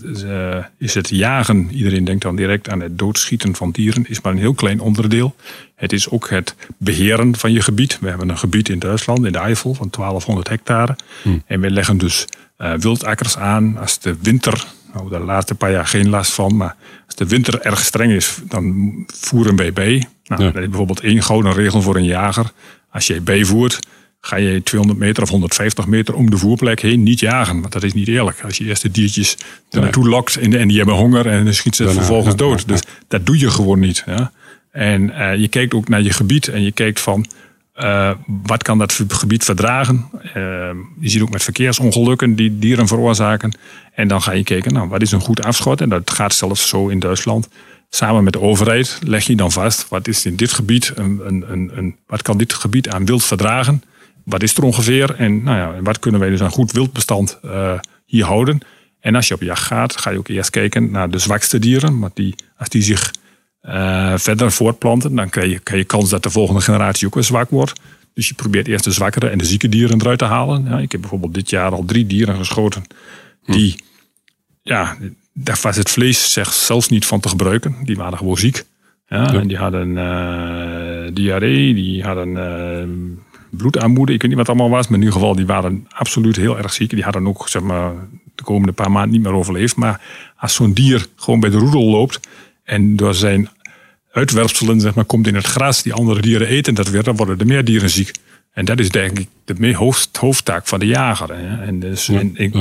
is het jagen, iedereen denkt dan direct aan het doodschieten van dieren, is maar een heel klein onderdeel. Het is ook het beheren van je gebied. We hebben een gebied in Duitsland, in de Eifel, van 1200 hectare. Hmm. En we leggen dus uh, wildakkers aan als de winter, nou de laatste paar jaar geen last van, maar als de winter erg streng is, dan voeren wij bij. Nou, ja. Dat is bijvoorbeeld één gouden regel voor een jager. Als je bijvoert, ga je 200 meter of 150 meter om de voerplek heen niet jagen. Want dat is niet eerlijk. Als je eerst de diertjes er naartoe lokt en, en die hebben honger en dan schiet ze vervolgens dood. Dus dat doe je gewoon niet. Ja? En uh, je kijkt ook naar je gebied en je kijkt van uh, wat kan dat gebied verdragen. Uh, je ziet ook met verkeersongelukken die dieren veroorzaken. En dan ga je kijken, nou, wat is een goed afschot? En dat gaat zelfs zo in Duitsland. Samen met de overheid leg je dan vast, wat is in dit gebied, een, een, een wat kan dit gebied aan wild verdragen? Wat is er ongeveer? En nou ja, wat kunnen wij dus aan goed wildbestand uh, hier houden? En als je op jacht gaat, ga je ook eerst kijken naar de zwakste dieren. Want die, als die zich uh, verder voortplanten, dan krijg je, krijg je kans dat de volgende generatie ook weer zwak wordt. Dus je probeert eerst de zwakkere en de zieke dieren eruit te halen. Ja, ik heb bijvoorbeeld dit jaar al drie dieren geschoten. Die, hm. ja, daar was het vlees zelfs niet van te gebruiken. Die waren gewoon ziek. Ja, En die hadden uh, diarree, die hadden bloedarmoede. Ik weet niet wat het allemaal was. Maar in ieder geval, die waren absoluut heel erg ziek. Die hadden ook zeg maar, de komende paar maanden niet meer overleefd. Maar als zo'n dier gewoon bij de roedel loopt. En door zijn uitwerpselen zeg maar, komt in het gras. Die andere dieren eten dat weer. Dan worden er meer dieren ziek. En dat is denk ik de hoofd, hoofdtaak van de jager. Hè. En, dus, en ik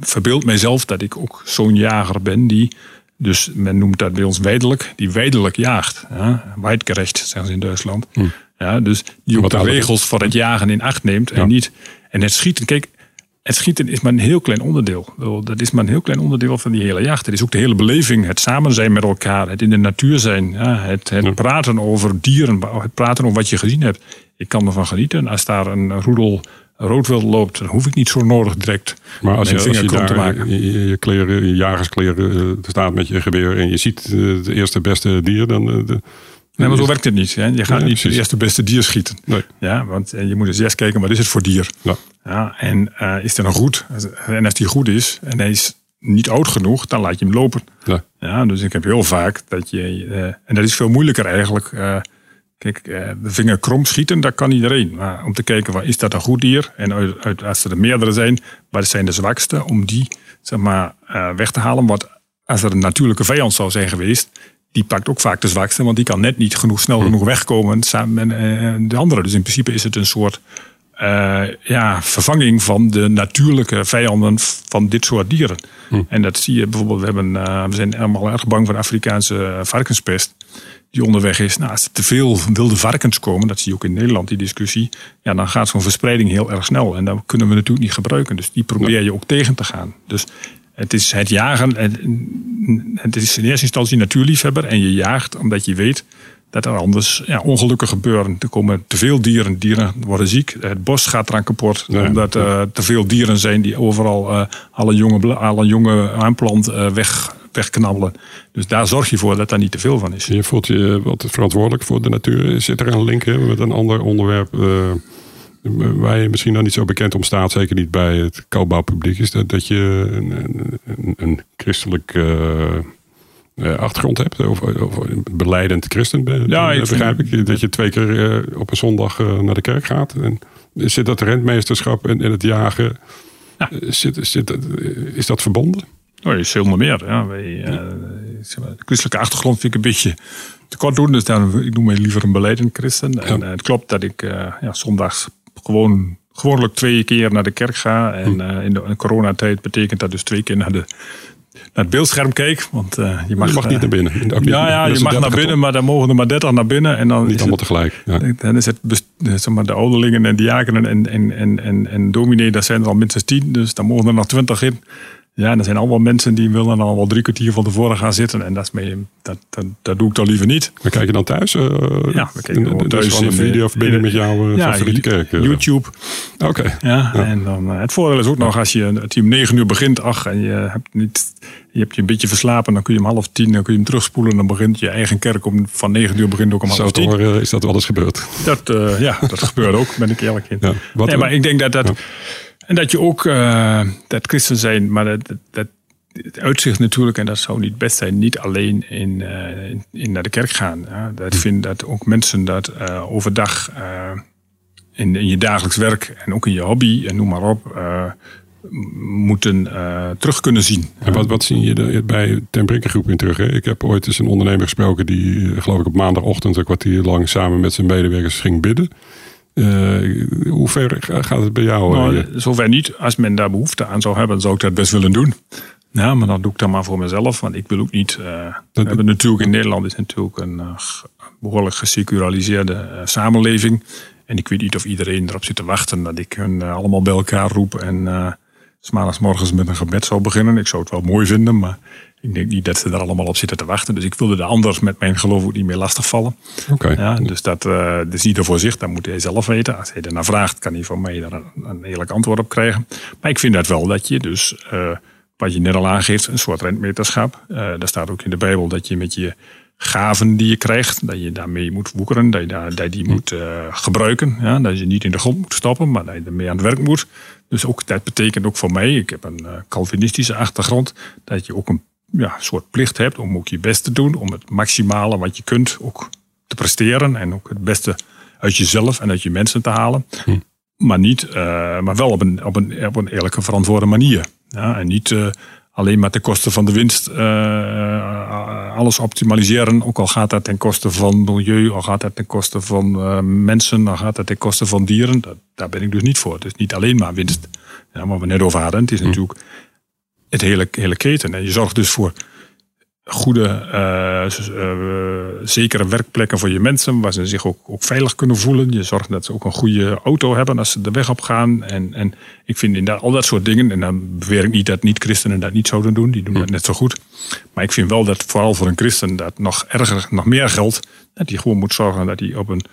verbeeld mijzelf dat ik ook zo'n jager ben die dus men noemt dat bij ons weidelijk, die weidelijk jaagt. Ja, weidgerecht, zeggen ze in Duitsland. Hm. Ja, dus die ook de regels voor het jagen in acht neemt en niet. En het schieten, kijk, het schieten is maar een heel klein onderdeel. Dat is maar een heel klein onderdeel van die hele jacht. Het is ook de hele beleving, het samen zijn met elkaar, het in de natuur zijn, ja, het, het praten over dieren, het praten over wat je gezien hebt. Ik kan ervan genieten. Als daar een roedel roodwild loopt, dan hoef ik niet zo nodig direct maar als je, als je daar te maken. Je, je, kleren, je jagerskleren uh, staat met je geweer en je ziet het eerste beste dier, dan, uh, Nee, maar zo werkt het niet. Hè? Je gaat niet precies. eerst de beste dier schieten. Nee. Ja, want eh, je moet eens eerst kijken, wat is het voor dier? Ja. Ja, en eh, is er nog goed? En als die goed is en hij is niet oud genoeg, dan laat je hem lopen. Ja. Ja, dus ik heb heel vaak dat je, eh, en dat is veel moeilijker eigenlijk. eh, kijk, eh, de vinger krom schieten, dat kan iedereen. Maar om te kijken, waar is dat een goed dier? En uit, uit- als er er meerdere zijn, wat zijn de zwakste? Om die, zeg maar, eh, weg te halen. Want als er een natuurlijke vijand zou zijn geweest, die pakt ook vaak de zwakste, want die kan net niet genoeg snel genoeg wegkomen samen met eh, de andere. Dus in principe is het een soort ja, vervanging van de natuurlijke vijanden van dit soort dieren. En dat zie je bijvoorbeeld, we, hebben, we zijn allemaal erg bang voor de Afrikaanse varkenspest. Die onderweg is. Nou, als er te veel wilde varkens komen, dat zie je ook in Nederland, die discussie. Ja, dan gaat zo'n verspreiding heel erg snel. En dat kunnen we natuurlijk niet gebruiken. Dus die probeer je ook tegen te gaan. Dus het is het jagen. en Het is in eerste instantie natuurliefhebber. En je jaagt omdat je weet dat er anders ja, ongelukken gebeuren. Er komen te veel dieren, dieren worden ziek. Het bos gaat eraan kapot. Ja. Omdat er te veel dieren zijn die overal eh, alle, jonge, alle jonge aanplant eh, weg, wegknabbelen. Dus daar zorg je voor dat daar niet te veel van is. Je voelt je wat verantwoordelijk voor de natuur. Zit er een link hè, met een ander onderwerp eh, waar je misschien nog niet zo bekend om staat, zeker niet bij het koopbouwpubliek, is dat, dat je een, een, christelijk eh, eh, achtergrond hebt, of, of beleidend christen bent, Ja, eh, ik begrijp ik. Dat je twee keer eh, op een zondag eh, naar de kerk gaat. En zit dat rentmeesterschap en, en het jagen, Ja. eh, zit, zit, eh, is dat verbonden? Oh, is veel meer. Ja. Wij, eh, zeg maar, de christelijke achtergrond vind ik een beetje te kort doen. Dus daarom, ik noem mij liever een beleidend christen. En Ja. eh, het klopt dat ik eh, ja, zondags gewoon gewoonlijk twee keer naar de kerk ga. En eh, in de in coronatijd betekent dat dus twee keer naar, de, naar het beeldscherm kijk. Want eh, je mag, je mag niet eh, naar binnen. Ja, ja je mag naar 30 binnen, maar dan mogen er maar 30 naar binnen. En dan Niet allemaal het, tegelijk. Ja. dan is het zeg maar, de ouderlingen en diakenen en, en, en, en, en dominee, daar zijn er al minstens 10. Dus dan mogen er nog 20 in. Ja, en er zijn allemaal mensen die willen dan al wel drie kwartier van tevoren gaan zitten. En dat, is mee, dat, dat, dat doe ik dan liever niet. We kijken dan thuis? eh, Ja, we kijken en thuis Dus een in, eh, videoverbinding in- met jouw eh, Ja, favoriete kerk. eh. YouTube. Oké. Ja, en dan, eh, het voordeel is ook nog als je het team 9 uur begint, ach, en je hebt, niet, je hebt je een beetje verslapen, dan kun je om half tien, dan kun je hem terugspoelen. Dan begint je eigen kerk om, van 9 uur begint ook om Zo half tien. horen is dat wel eens gebeurd. Dat, eh, ja, dat gebeurt ook, ben ik eerlijk in. Ja, wat- nee, maar ik denk dat dat. Ja. En dat je ook. eh, dat christen zijn, maar dat, dat. Het uitzicht natuurlijk, en dat zou niet best zijn, niet alleen in, eh, in, in naar de kerk gaan. Ja. Dat vind dat ook mensen dat eh, overdag in, in je dagelijks werk en ook in je hobby en noem maar op, moeten terug kunnen zien. En wat, wat zie je er bij Ten Brinke Groep in terug? Hè? Ik heb ooit eens een ondernemer gesproken die, geloof ik, op maandagochtend een kwartier lang samen met zijn medewerkers ging bidden. Eh, hoe ver ga- gaat het bij jou? Nou, eh, zover niet. Als men daar behoefte aan zou hebben, zou ik dat best willen doen. Ja, maar dan doe ik dat maar voor mezelf. Want ik wil ook niet. eh, we hebben natuurlijk in Nederland is natuurlijk een eh, behoorlijk geseculariseerde eh, samenleving. En ik weet niet of iedereen erop zit te wachten dat ik hun eh, allemaal bij elkaar roep. En eh s morgens met een gebed zou beginnen. Ik zou het wel mooi vinden, maar ik denk niet dat ze er allemaal op zitten te wachten. Dus ik wilde de anders met mijn geloof ook niet meer lastigvallen. Oké. Ja, dus dat, dat is ieder voor zich, dat moet hij zelf weten. Als hij ernaar vraagt, kan hij van mij daar een, een eerlijk antwoord op krijgen. Maar ik vind dat wel dat je dus, eh, wat je net al aangeeft, een soort rentmeterschap. Eh daar staat ook in de Bijbel dat je met je gaven die je krijgt, dat je daarmee moet woekeren, dat je daar, dat je die moet eh, gebruiken. Ja, dat je niet in de grond moet stoppen, maar dat je ermee aan het werk moet. Dus ook, dat betekent ook voor mij, ik heb een Calvinistische achtergrond, dat je ook een ja, soort plicht hebt om ook je best te doen, om het maximale wat je kunt ook te presteren en ook het beste uit jezelf en uit je mensen te halen. Maar, niet, eh, maar wel op een, op, een, op een eerlijke, verantwoorde manier. Ja, en niet eh, alleen maar ten koste van de winst eh, alles optimaliseren. Ook al gaat dat ten koste van milieu, al gaat dat ten koste van mensen, al gaat dat ten koste van dieren. Dat, daar ben ik dus niet voor. Het is niet alleen maar winst. Ja, maar we net over hadden, het is natuurlijk het hele, hele keten. En je zorgt dus voor goede, eh, eh, zekere werkplekken voor je mensen, waar ze zich ook, ook veilig kunnen voelen. Je zorgt dat ze ook een goede auto hebben als ze de weg op gaan. En, en ik vind inderdaad al dat soort dingen, en dan beweer ik niet dat niet-christenen dat niet zouden doen, die doen dat net zo goed. Maar ik vind wel dat vooral voor een christen dat nog erger, nog meer geldt, dat hij gewoon moet zorgen dat hij op een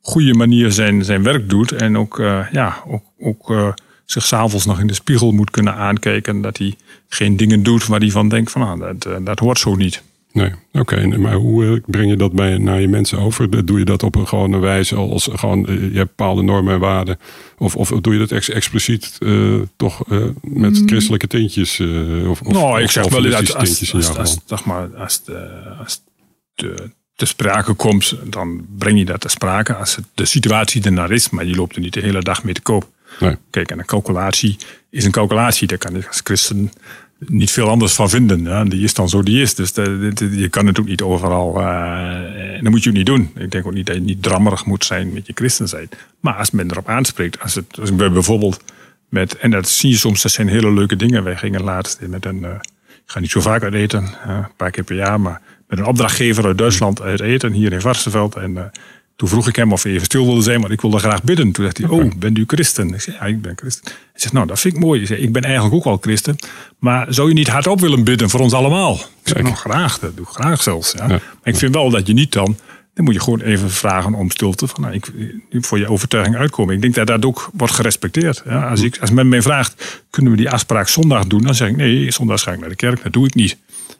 goede manier zijn, zijn werk doet. En ook, eh, ja, ook, ook zich s'avonds nog in de spiegel moet kunnen aankijken. Dat hij geen dingen doet waar hij van denkt van ah, dat, eh, dat hoort zo niet. Nee, oké. maar hoe eh, breng je dat bij, naar je mensen over? Doe je dat op een gewone wijze als gewoon, eh, je hebt bepaalde normen en waarden? Of, of doe je dat ex expliciet uh, toch uh, met mm. christelijke tintjes? Uh, of, nou, ik zeg wel dat als, als, als, zeg maar, als, de, als de, te sprake komt, dan breng je dat te sprake als het de situatie ernaar is. Maar je loopt er niet de hele dag mee te koop. Kijk, en een calculatie is een calculatie. Daar kan ik als christen niet veel anders van vinden. Die is dan zo die is. Dus de, je kan het ook niet overal. Uh, en dat moet je ook niet doen. Ik denk ook niet dat je niet drammerig moet zijn met je christen zijn. Maar als men erop aanspreekt. Als, het, we bijvoorbeeld met. En dat zie je soms, dat zijn hele leuke dingen. Wij gingen laatst met een. Ik ga niet zo vaak uit eten, een paar keer per jaar. Maar met een opdrachtgever uit Duitsland uit eten, hier in Varsenveld. En toen vroeg ik hem of hij even stil wilde zijn, maar ik wilde graag bidden. Toen zegt hij, oh, bent u christen? Ik zei, ja, ik ben christen. Hij zegt, nou, dat vind ik mooi. Zei, ik ben eigenlijk ook wel christen. Maar zou je niet hardop willen bidden voor ons allemaal? Ik zeg, nou, graag. Dat doe ik graag zelfs. Ja. Maar ik vind wel dat je niet dan... Dan moet je gewoon even vragen om stilte. Van, nou, ik, voor je overtuiging uitkomen. Ik denk dat dat ook wordt gerespecteerd. Ja, als, ik, als men mij vraagt, kunnen we die afspraak zondag doen? Dan zeg ik, nee, zondag ga ik naar de kerk. Dat doe ik niet.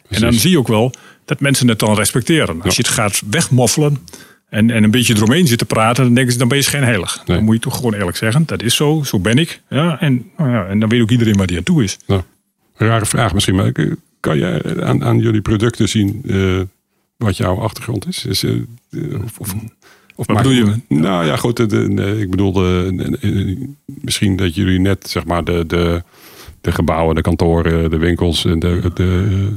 En dan zie je ook wel dat mensen het dan respecteren. Als je het gaat wegmoffelen en, en een beetje eromheen zitten praten, dan denken ze, dan ben je geen heilig. Dan moet je toch gewoon eerlijk zeggen, dat is zo, zo ben ik. Ja, en, nou ja, en dan weet ook iedereen waar die aan toe is. Nou, rare vraag misschien, maar kan je aan, aan jullie producten zien uh, wat jouw achtergrond is? is uh, of, of, of wat bedoel je? Nou ja, goed, de, ik bedoel, misschien dat jullie net zeg maar de, de, de gebouwen, de kantoren, de winkels en de, de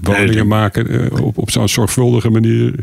woningen maken op, op zo'n zorgvuldige manier.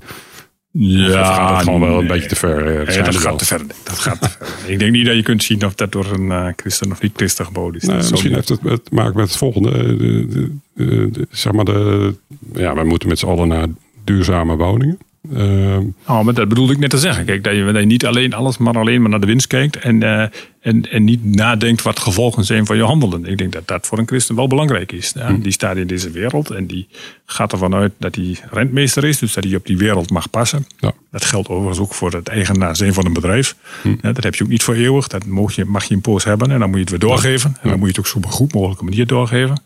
Ja, gaat het gewoon wel een beetje te ver. Ja, dat, gaat te ver dat gaat te ver. Ik denk niet dat je kunt zien of dat door een uh, christen of niet christen geboden is. Misschien heeft het te maken met het volgende. De, de, de, zeg maar de, ja, we moeten met z'n allen naar duurzame woningen. Uh, oh, maar dat bedoelde ik net te zeggen. Kijk, dat je, dat je niet alleen alles, maar alleen maar naar de winst kijkt. En, uh, en, en niet nadenkt wat de gevolgen zijn van je handelen. Ik denk dat dat voor een christen wel belangrijk is. Hm. Die staat in deze wereld en die gaat ervan uit dat hij rentmeester is. Dus dat hij op die wereld mag passen. Ja. Dat geldt overigens ook voor het eigenaar zijn van een bedrijf. Hm. Ja, dat heb je ook niet voor eeuwig. Dat mag je, mag je een poos hebben en dan moet je het weer doorgeven. En dan moet je het ook zo op een goed mogelijke manier doorgeven.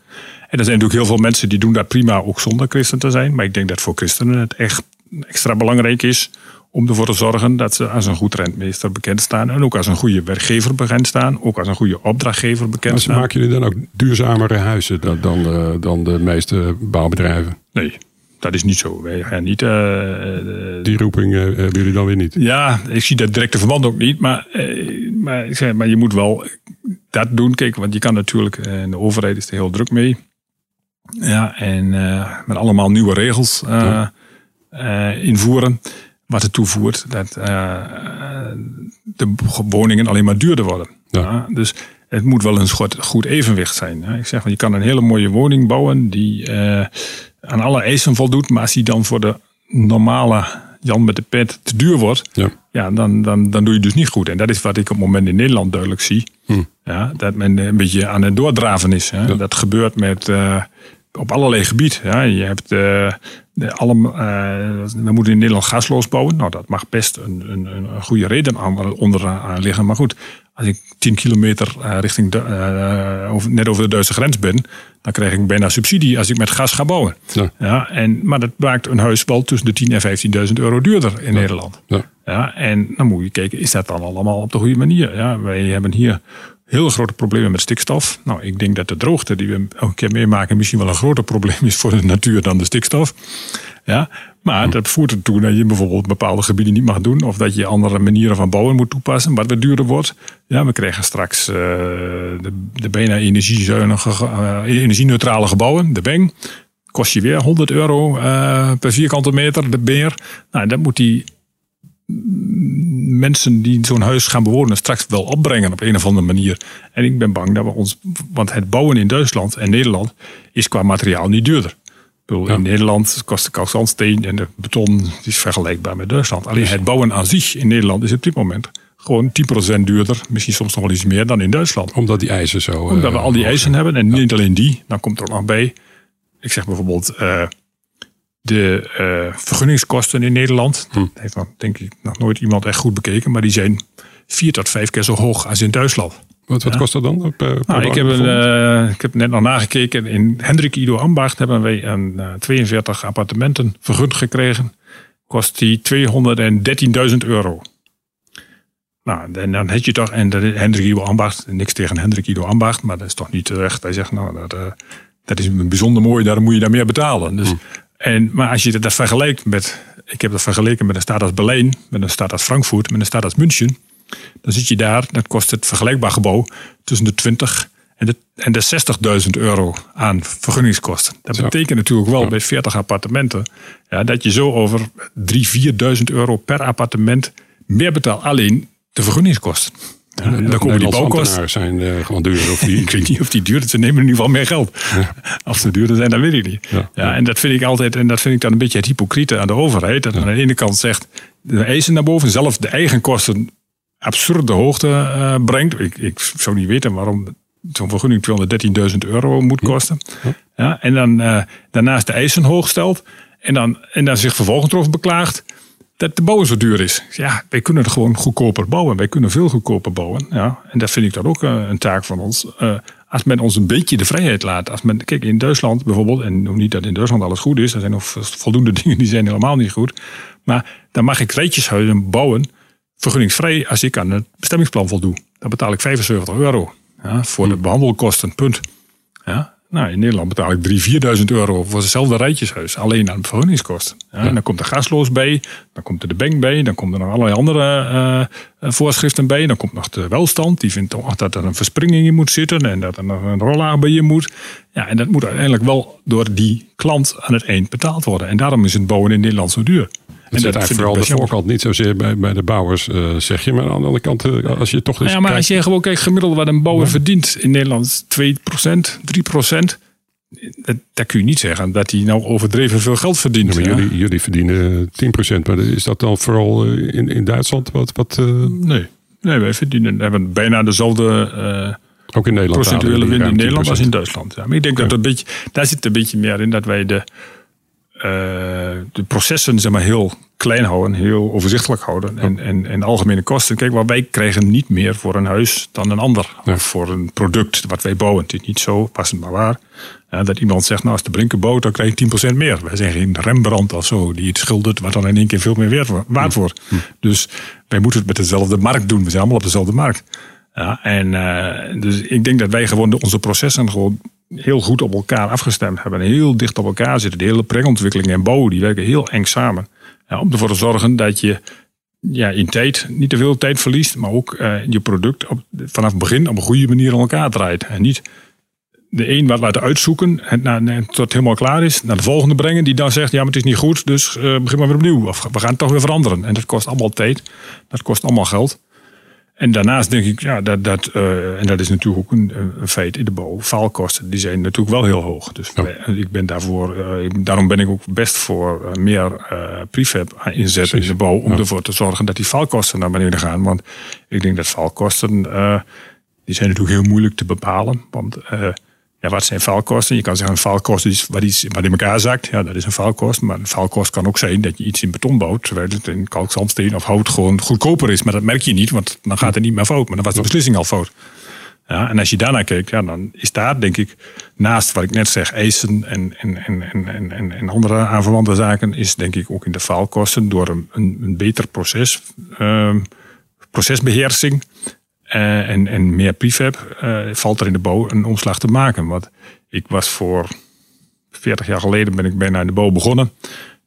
En er zijn natuurlijk heel veel mensen die doen dat prima ook zonder christen te zijn. Maar ik denk dat voor christenen het echt extra belangrijk is om ervoor te zorgen dat ze als een goed rentmeester bekend staan. En ook als een goede werkgever bekend staan. Ook als een goede opdrachtgever bekend staan. Maken jullie dan ook duurzamere huizen dan, dan, de, dan de meeste bouwbedrijven? Nee, dat is niet zo. Wij gaan niet. Uh, Die roeping uh, hebben jullie dan weer niet? Ja, ik zie dat directe verband ook niet. Maar, uh, maar, ik zeg, maar je moet wel dat doen. Kijk, want je kan natuurlijk. Uh, de overheid is er heel druk mee. Ja, en met allemaal nieuwe regels. Ja uh, invoeren. Wat ertoe voert dat uh, de woningen alleen maar duurder worden. Ja. dus het moet wel een goed evenwicht zijn. Ik zeg, je kan een hele mooie woning bouwen die uh, aan alle eisen voldoet. Maar als die dan voor de normale Jan met de pet te duur wordt, ja. Ja, dan, dan, dan doe je dus niet goed. En dat is wat ik op het moment in Nederland duidelijk zie. Hm. Ja, dat men een beetje aan het doordraven is. Hè. Ja. Dat gebeurt met, uh, op allerlei gebieden. Ja. Je hebt uh, de, alle, uh, we moeten in Nederland gasloos bouwen. Nou, dat mag best een, een, een goede reden aan, onderaan liggen. Maar goed, als ik 10 kilometer uh, richting de, over, net over de Duitse grens ben, dan krijg ik bijna subsidie als ik met gas ga bouwen. Ja. ja en, maar dat maakt een huis wel tussen de 10.000 en 15.000 euro duurder in Nederland. Ja. ja. En dan moet je kijken, is dat dan allemaal op de goede manier? Ja, wij hebben hier heel grote problemen met stikstof. Nou, ik denk dat de droogte die we elke keer meemaken misschien wel een groter probleem is voor de natuur dan de stikstof. Ja, maar dat voert ertoe dat je bijvoorbeeld bepaalde gebieden niet mag doen. Of dat je andere manieren van bouwen moet toepassen, wat weer duurder wordt. Ja, we krijgen straks uh, de, de bijna energiezuinige, uh, energie-neutrale gebouwen, de BENG. Kost je weer 100 euro uh, per vierkante meter, de beer. Nou, dat moet die mensen die zo'n huis gaan bewonen straks wel opbrengen op een of andere manier. En ik ben bang dat we ons, want het bouwen in Duitsland en Nederland is qua materiaal niet duurder. In Nederland kost de kalkzandsteen en de beton is vergelijkbaar met Duitsland. Alleen het bouwen aan zich in Nederland is op dit moment gewoon 10% duurder, misschien soms nog wel iets meer dan in Duitsland. Omdat die eisen zo. Omdat we al die eisen hebben en niet alleen die, dan komt er ook nog bij. Ik zeg bijvoorbeeld. Uh, de uh, vergunningskosten in Nederland, hm. heeft dan denk ik nog nooit iemand echt goed bekeken, maar die zijn vier tot vijf keer zo hoog als in Duitsland. Wat, wat kost dat dan? Per, per Nou, ik, heb een, eh, ik heb net nog nagekeken. In Hendrik Ido Ambacht hebben wij een eh, 42 appartementen vergund gekregen. Kost die 213.000 euro. Nou, en dan heb je toch, en de Hendrik Ido Ambacht, niks tegen Hendrik Ido Ambacht, maar dat is toch niet terecht. Hij zegt, nou, dat, eh, dat is bijzonder mooi, daar moet je daar meer betalen. Dus, en, maar als je dat vergelijkt met, ik heb dat vergeleken met een stad als Berlijn, met een stad als Frankfurt, met een stad als München. Dan zit je daar, dat kost het vergelijkbaar gebouw tussen de 20 en de, en de 60.000 euro aan vergunningskosten. Dat Zo. betekent natuurlijk wel Ja. bij 40 appartementen ja, dat je zo over 3.000, 4.000 euro per appartement meer betaalt. Alleen de vergunningskosten. Ja, dan komen die bouwkosten. zijn eh, gewoon duur. Of die, Ik weet niet of die duur Ze nemen in ieder geval meer geld. Of ze duurder zijn, dat weet ik niet. Ja. Ja, en dat vind ik altijd, en dat vind ik dan een beetje het hypocriete aan de overheid. Dat aan de ene kant zegt, de eisen naar boven, zelf de eigen kosten absurde hoogte eh, brengt. Ik, ik zou niet weten waarom zo'n vergunning 213.000 euro moet kosten. Ja, en dan eh, daarnaast de eisen hoog stelt. En dan, en dan zich vervolgens erover beklaagt dat de bouw zo duur is. Ja, wij kunnen het gewoon goedkoper bouwen. Wij kunnen veel goedkoper bouwen. Ja, en dat vind ik dan ook eh, een taak van ons. Eh, als men ons een beetje de vrijheid laat. Als men, kijk, in Duitsland bijvoorbeeld, en nog niet dat in Duitsland alles goed is. Er zijn nog voldoende dingen die zijn helemaal niet goed. Maar dan mag ik rijtjeshuizen bouwen, vergunningsvrij, als ik aan het bestemmingsplan voldoe. Dan betaal ik 75 euro ja, voor de behandelkosten, punt. Ja, nou, in Nederland betaal ik 3.000, 4.000 euro voor hetzelfde rijtjeshuis. Alleen aan vergunningskosten. Ja, En dan komt er gasloos bij. Dan komt er de bank bij. Dan komen er nog allerlei andere eh, voorschriften bij. Dan komt nog de welstand. Die vindt toch dat er een verspringing in moet zitten. En dat er nog een rollaag bij je moet. Ja, en dat moet uiteindelijk wel door die klant aan het eind betaald worden. En daarom is het bouwen in Nederland zo duur. Het zit eigenlijk vooral de voorkant niet zozeer bij, bij de bouwers, eh, zeg je. Maar aan de andere kant, eh, als je toch eens Ja, maar als je gewoon kijkt gemiddeld wat een bouwer verdient in Nederland, is 2%, 3%. Dat, dat kun je niet zeggen dat hij nou overdreven veel geld verdient. Ja, maar jullie, jullie verdienen 10%. Maar is dat dan vooral eh, in, in Duitsland wat, wat Nee. nee, wij verdienen, hebben bijna dezelfde ook in Nederland procentuele winst in Nederland als 10%? in Duitsland. Ja, maar ik denk dat een beetje, daar zit een beetje meer in dat wij de, de processen zeg maar, heel klein houden, heel overzichtelijk houden. En, en, en algemene kosten. Kijk, waar wij krijgen niet meer voor een huis dan een ander. Ja. Of voor een product wat wij bouwen. Het is niet zo, passend maar waar. Dat iemand zegt, nou als de Brinken bouwt, dan krijg je 10% meer. Wij zijn geen Rembrandt of zo, die het schildert wat dan in één keer veel meer waard, wo- waard wordt. Dus wij moeten het met dezelfde markt doen. We zijn allemaal op dezelfde markt. Ja, en eh, dus ik denk dat wij gewoon de- onze processen gewoon heel goed op elkaar afgestemd hebben. En heel dicht op elkaar zitten. De hele preontwikkeling en bouw, die werken heel eng samen. Om ervoor te zorgen dat je ja, in tijd niet te veel tijd verliest. Maar ook eh, je product op, vanaf het begin op een goede manier in elkaar draait. En niet de een wat laten uitzoeken en na, tot het helemaal klaar is. Naar de volgende brengen die dan zegt, ja maar het is niet goed. Dus eh, begin maar weer opnieuw. Of we gaan het toch weer veranderen. En dat kost allemaal tijd. Dat kost allemaal geld. En daarnaast denk ik, ja, dat, dat, eh, en dat is natuurlijk ook een, een feit in de bouw. Faalkosten, die zijn natuurlijk wel heel hoog. Dus wij- ik ben daarvoor, eh, daarom ben ik ook best voor eh, meer prefab inzetten in de bouw. Om ervoor te zorgen dat die faalkosten naar beneden gaan. Want ik denk dat faalkosten, die zijn natuurlijk heel moeilijk te bepalen. Want ja, wat zijn faalkosten? Je kan zeggen een faalkost is wat, iets, wat in elkaar zakt. Ja, dat is een faalkost. Maar een faalkost kan ook zijn dat je iets in beton bouwt. Terwijl het in kalkzandsteen of hout gewoon goedkoper is. Maar dat merk je niet, want dan gaat het niet meer fout. Maar dan was de beslissing al fout. Ja, en als je daarnaar kijkt, ja, dan is daar denk ik naast wat ik net zeg, eisen en, en, en, en, en, en, andere aanverwante zaken, is denk ik ook in de faalkosten door een, een, een beter proces, ehm, procesbeheersing eh, en, en meer prefab, eh, valt er in de bouw een omslag te maken. Want ik was voor 40 jaar geleden ben ik bijna in de bouw begonnen.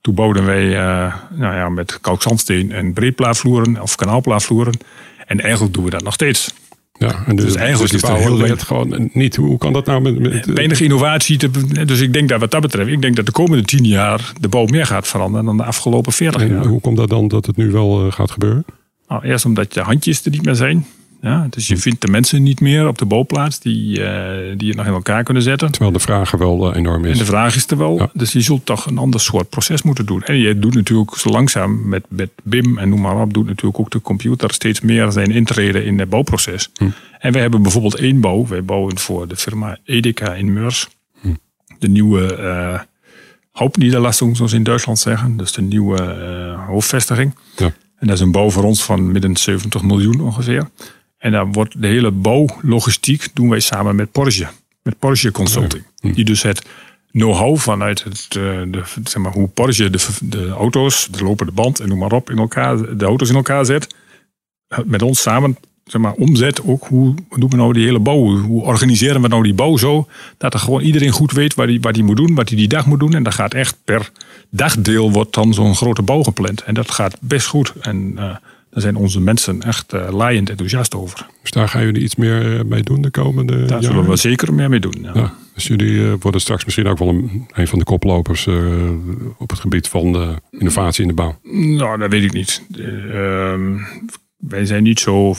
Toen bouwden wij eh, nou ja, met kalkzandsteen en breedplaafvloeren of kanaalplaafvloeren. En eigenlijk doen we dat nog steeds. Ja, en dus, Dus eigenlijk dus is het heel weinig- gewoon niet. Hoe kan dat nou met... met Weinig innovatie. Te, dus ik denk dat wat dat betreft, ik denk dat de komende 10 jaar de bouw meer gaat veranderen dan de afgelopen 40 en jaar. hoe komt dat dan dat het nu wel gaat gebeuren? Nou, eerst omdat de handjes er niet meer zijn. Ja, dus je vindt de mensen niet meer op de bouwplaats die, eh, die het nog in elkaar kunnen zetten. Terwijl de vraag er wel eh, enorm En is. de vraag is er wel. Ja. Dus je zult toch een ander soort proces moeten doen. En je doet natuurlijk zo langzaam met, met BIM en noem maar op, doet natuurlijk ook de computer steeds meer zijn intreden in het bouwproces. En wij hebben bijvoorbeeld één bouw. Wij bouwen voor de firma Edeka in Meurs. De nieuwe eh hoofdniederlassing, zoals ze in Duitsland zeggen. Dus de nieuwe hoofdvestiging. Ja. En dat is een bouw voor ons van midden 70 miljoen ongeveer. En dan wordt de hele bouwlogistiek doen wij samen met Porsche. Met Porsche Consulting. Die dus het know-how vanuit het, eh, de, zeg maar, hoe Porsche de, de auto's, de lopende band en noem maar op, in elkaar, de auto's in elkaar zet. Met ons samen zeg maar, omzet ook. Hoe doen we nou die hele bouw? Hoe organiseren we nou die bouw zo? Dat er gewoon iedereen goed weet waar hij wat die moet doen, wat hij die dag moet doen. En dat gaat echt per dagdeel wordt dan zo'n grote bouw gepland. En dat gaat best goed. En uh, daar zijn onze mensen echt uh, laaiend enthousiast over. Dus daar gaan jullie iets meer mee doen de komende Daar jaren? zullen we zeker meer mee doen. Ja. Ja, dus jullie uh, worden straks misschien ook wel een, een van de koplopers uh, op het gebied van de innovatie in de bouw. Nou, dat weet ik niet. Uh, wij zijn niet zo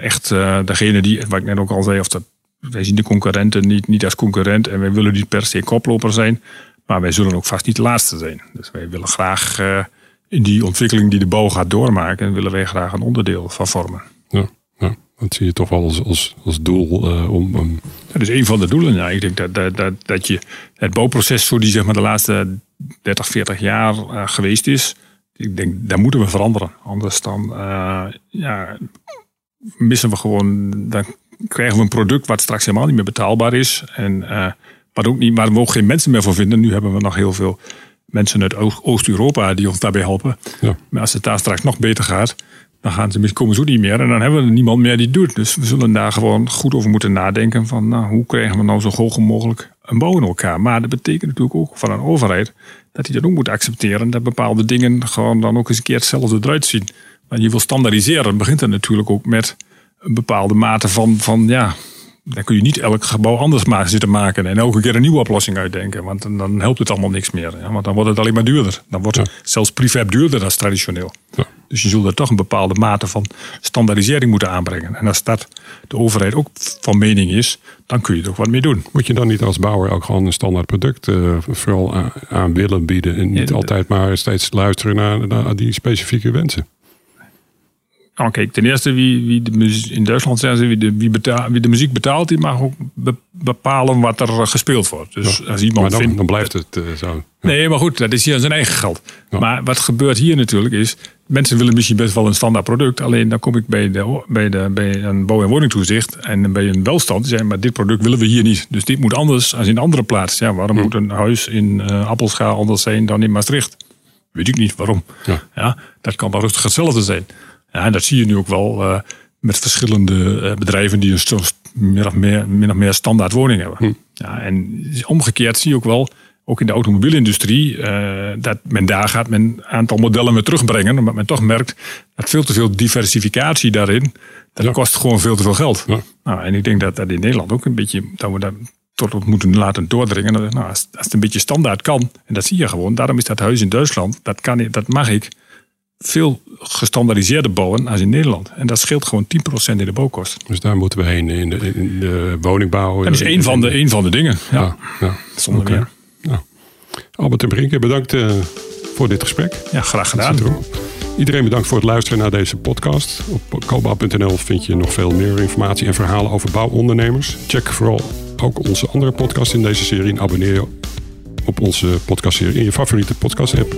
echt degene die, wat ik net ook al zei, of dat, wij zien de concurrenten niet, niet als concurrent en wij willen niet per se koploper zijn, maar wij zullen ook vast niet de laatste zijn. Dus wij willen graag in die ontwikkeling die de bouw gaat doormaken, willen wij graag een onderdeel van vormen. Ja, ja. dat zie je toch wel als, als, als doel om. Um... Dat is een van de doelen. Ja. Ik denk dat, dat, dat, dat je het bouwproces, zo die zeg maar de laatste 30, 40 jaar geweest is, ik denk, daar moeten we veranderen. Anders dan uh, ja, missen we gewoon, dan krijgen we een product wat straks helemaal niet meer betaalbaar is. En wat ook niet, waar we ook geen mensen meer voor vinden. Nu hebben we nog heel veel mensen uit Oost-Europa die ons daarbij helpen. Ja. Maar als het daar straks nog beter gaat, dan gaan ze, komen ze ook niet meer. En dan hebben we niemand meer die het doet. Dus we zullen daar gewoon goed over moeten nadenken. Van nou, hoe krijgen we nou zo hoog mogelijk een bouw in elkaar? Maar dat betekent natuurlijk ook van een overheid dat hij dat ook moet accepteren. Dat bepaalde dingen gewoon dan ook eens een keer hetzelfde eruit zien. Want je wil standaardiseren, begint er natuurlijk ook met een bepaalde mate van, van ja, dan kun je niet elk gebouw anders maar zitten maken en elke keer een nieuwe oplossing uitdenken. Want dan, dan helpt het allemaal niks meer. Ja, want dan wordt het alleen maar duurder. Dan wordt ja. zelfs prefab duurder dan traditioneel. Ja. Dus je zult er toch een bepaalde mate van standaardisering moeten aanbrengen. En als dat de overheid ook van mening is, dan kun je er ook wat mee doen. Moet je dan niet als bouwer ook gewoon een standaard product uh, vooral aan, willen bieden en niet altijd maar steeds luisteren naar, naar die specifieke wensen? Nou, kijk, ten eerste, wie, wie de muziek, in Duitsland ze, wie de, wie, betaal, wie de muziek betaalt, die mag ook be, bepalen wat er gespeeld wordt. Dus ja, als iemand maar dan, vindt, dan blijft het uh, zo. Ja. Nee, maar goed, dat is hier zijn eigen geld. Ja. Maar wat gebeurt hier natuurlijk is, mensen willen misschien best wel een standaard product. Alleen dan kom ik bij, de, bij, de, bij een bouw- en woningtoezicht en bij een welstand. Die zeggen, maar dit product willen we hier niet. Dus dit moet anders als in een andere plaats. Ja, waarom Hm. moet een huis in uh, Appelscha anders zijn dan in Maastricht? Weet ik niet waarom. Ja. Dat kan dan rustig hetzelfde zijn. Ja, en dat zie je nu ook wel uh, met verschillende uh, bedrijven die een min of meer, min of meer standaard woning hebben. Hm. Ja, en omgekeerd zie je ook wel, ook in de automobielindustrie, uh, dat men daar gaat men een aantal modellen weer terugbrengen. Omdat men toch merkt dat veel te veel diversificatie daarin, dat Ja. kost gewoon veel te veel geld. Ja. Nou, en ik denk dat dat in Nederland ook een beetje, dat we daar tot op moeten laten doordringen. Nou, als, als het een beetje standaard kan, en dat zie je gewoon, daarom is dat huis in Duitsland, dat, kan, dat mag ik veel gestandaardiseerder bouwen als in Nederland. En dat scheelt gewoon 10% in de bouwkost. Dus daar moeten we heen in de, in de woningbouw. Dat is één van de, één van de dingen. Ja, Ja, ja. zonder meer. Nou, Albert en Brinke, bedankt uh, voor dit gesprek. Ja, graag gedaan. Iedereen bedankt voor het luisteren naar deze podcast. Op koopbouw.nl vind je nog veel meer informatie en verhalen over bouwondernemers. Check vooral ook onze andere podcast in deze serie en abonneer je op onze podcastserie in je favoriete podcast app.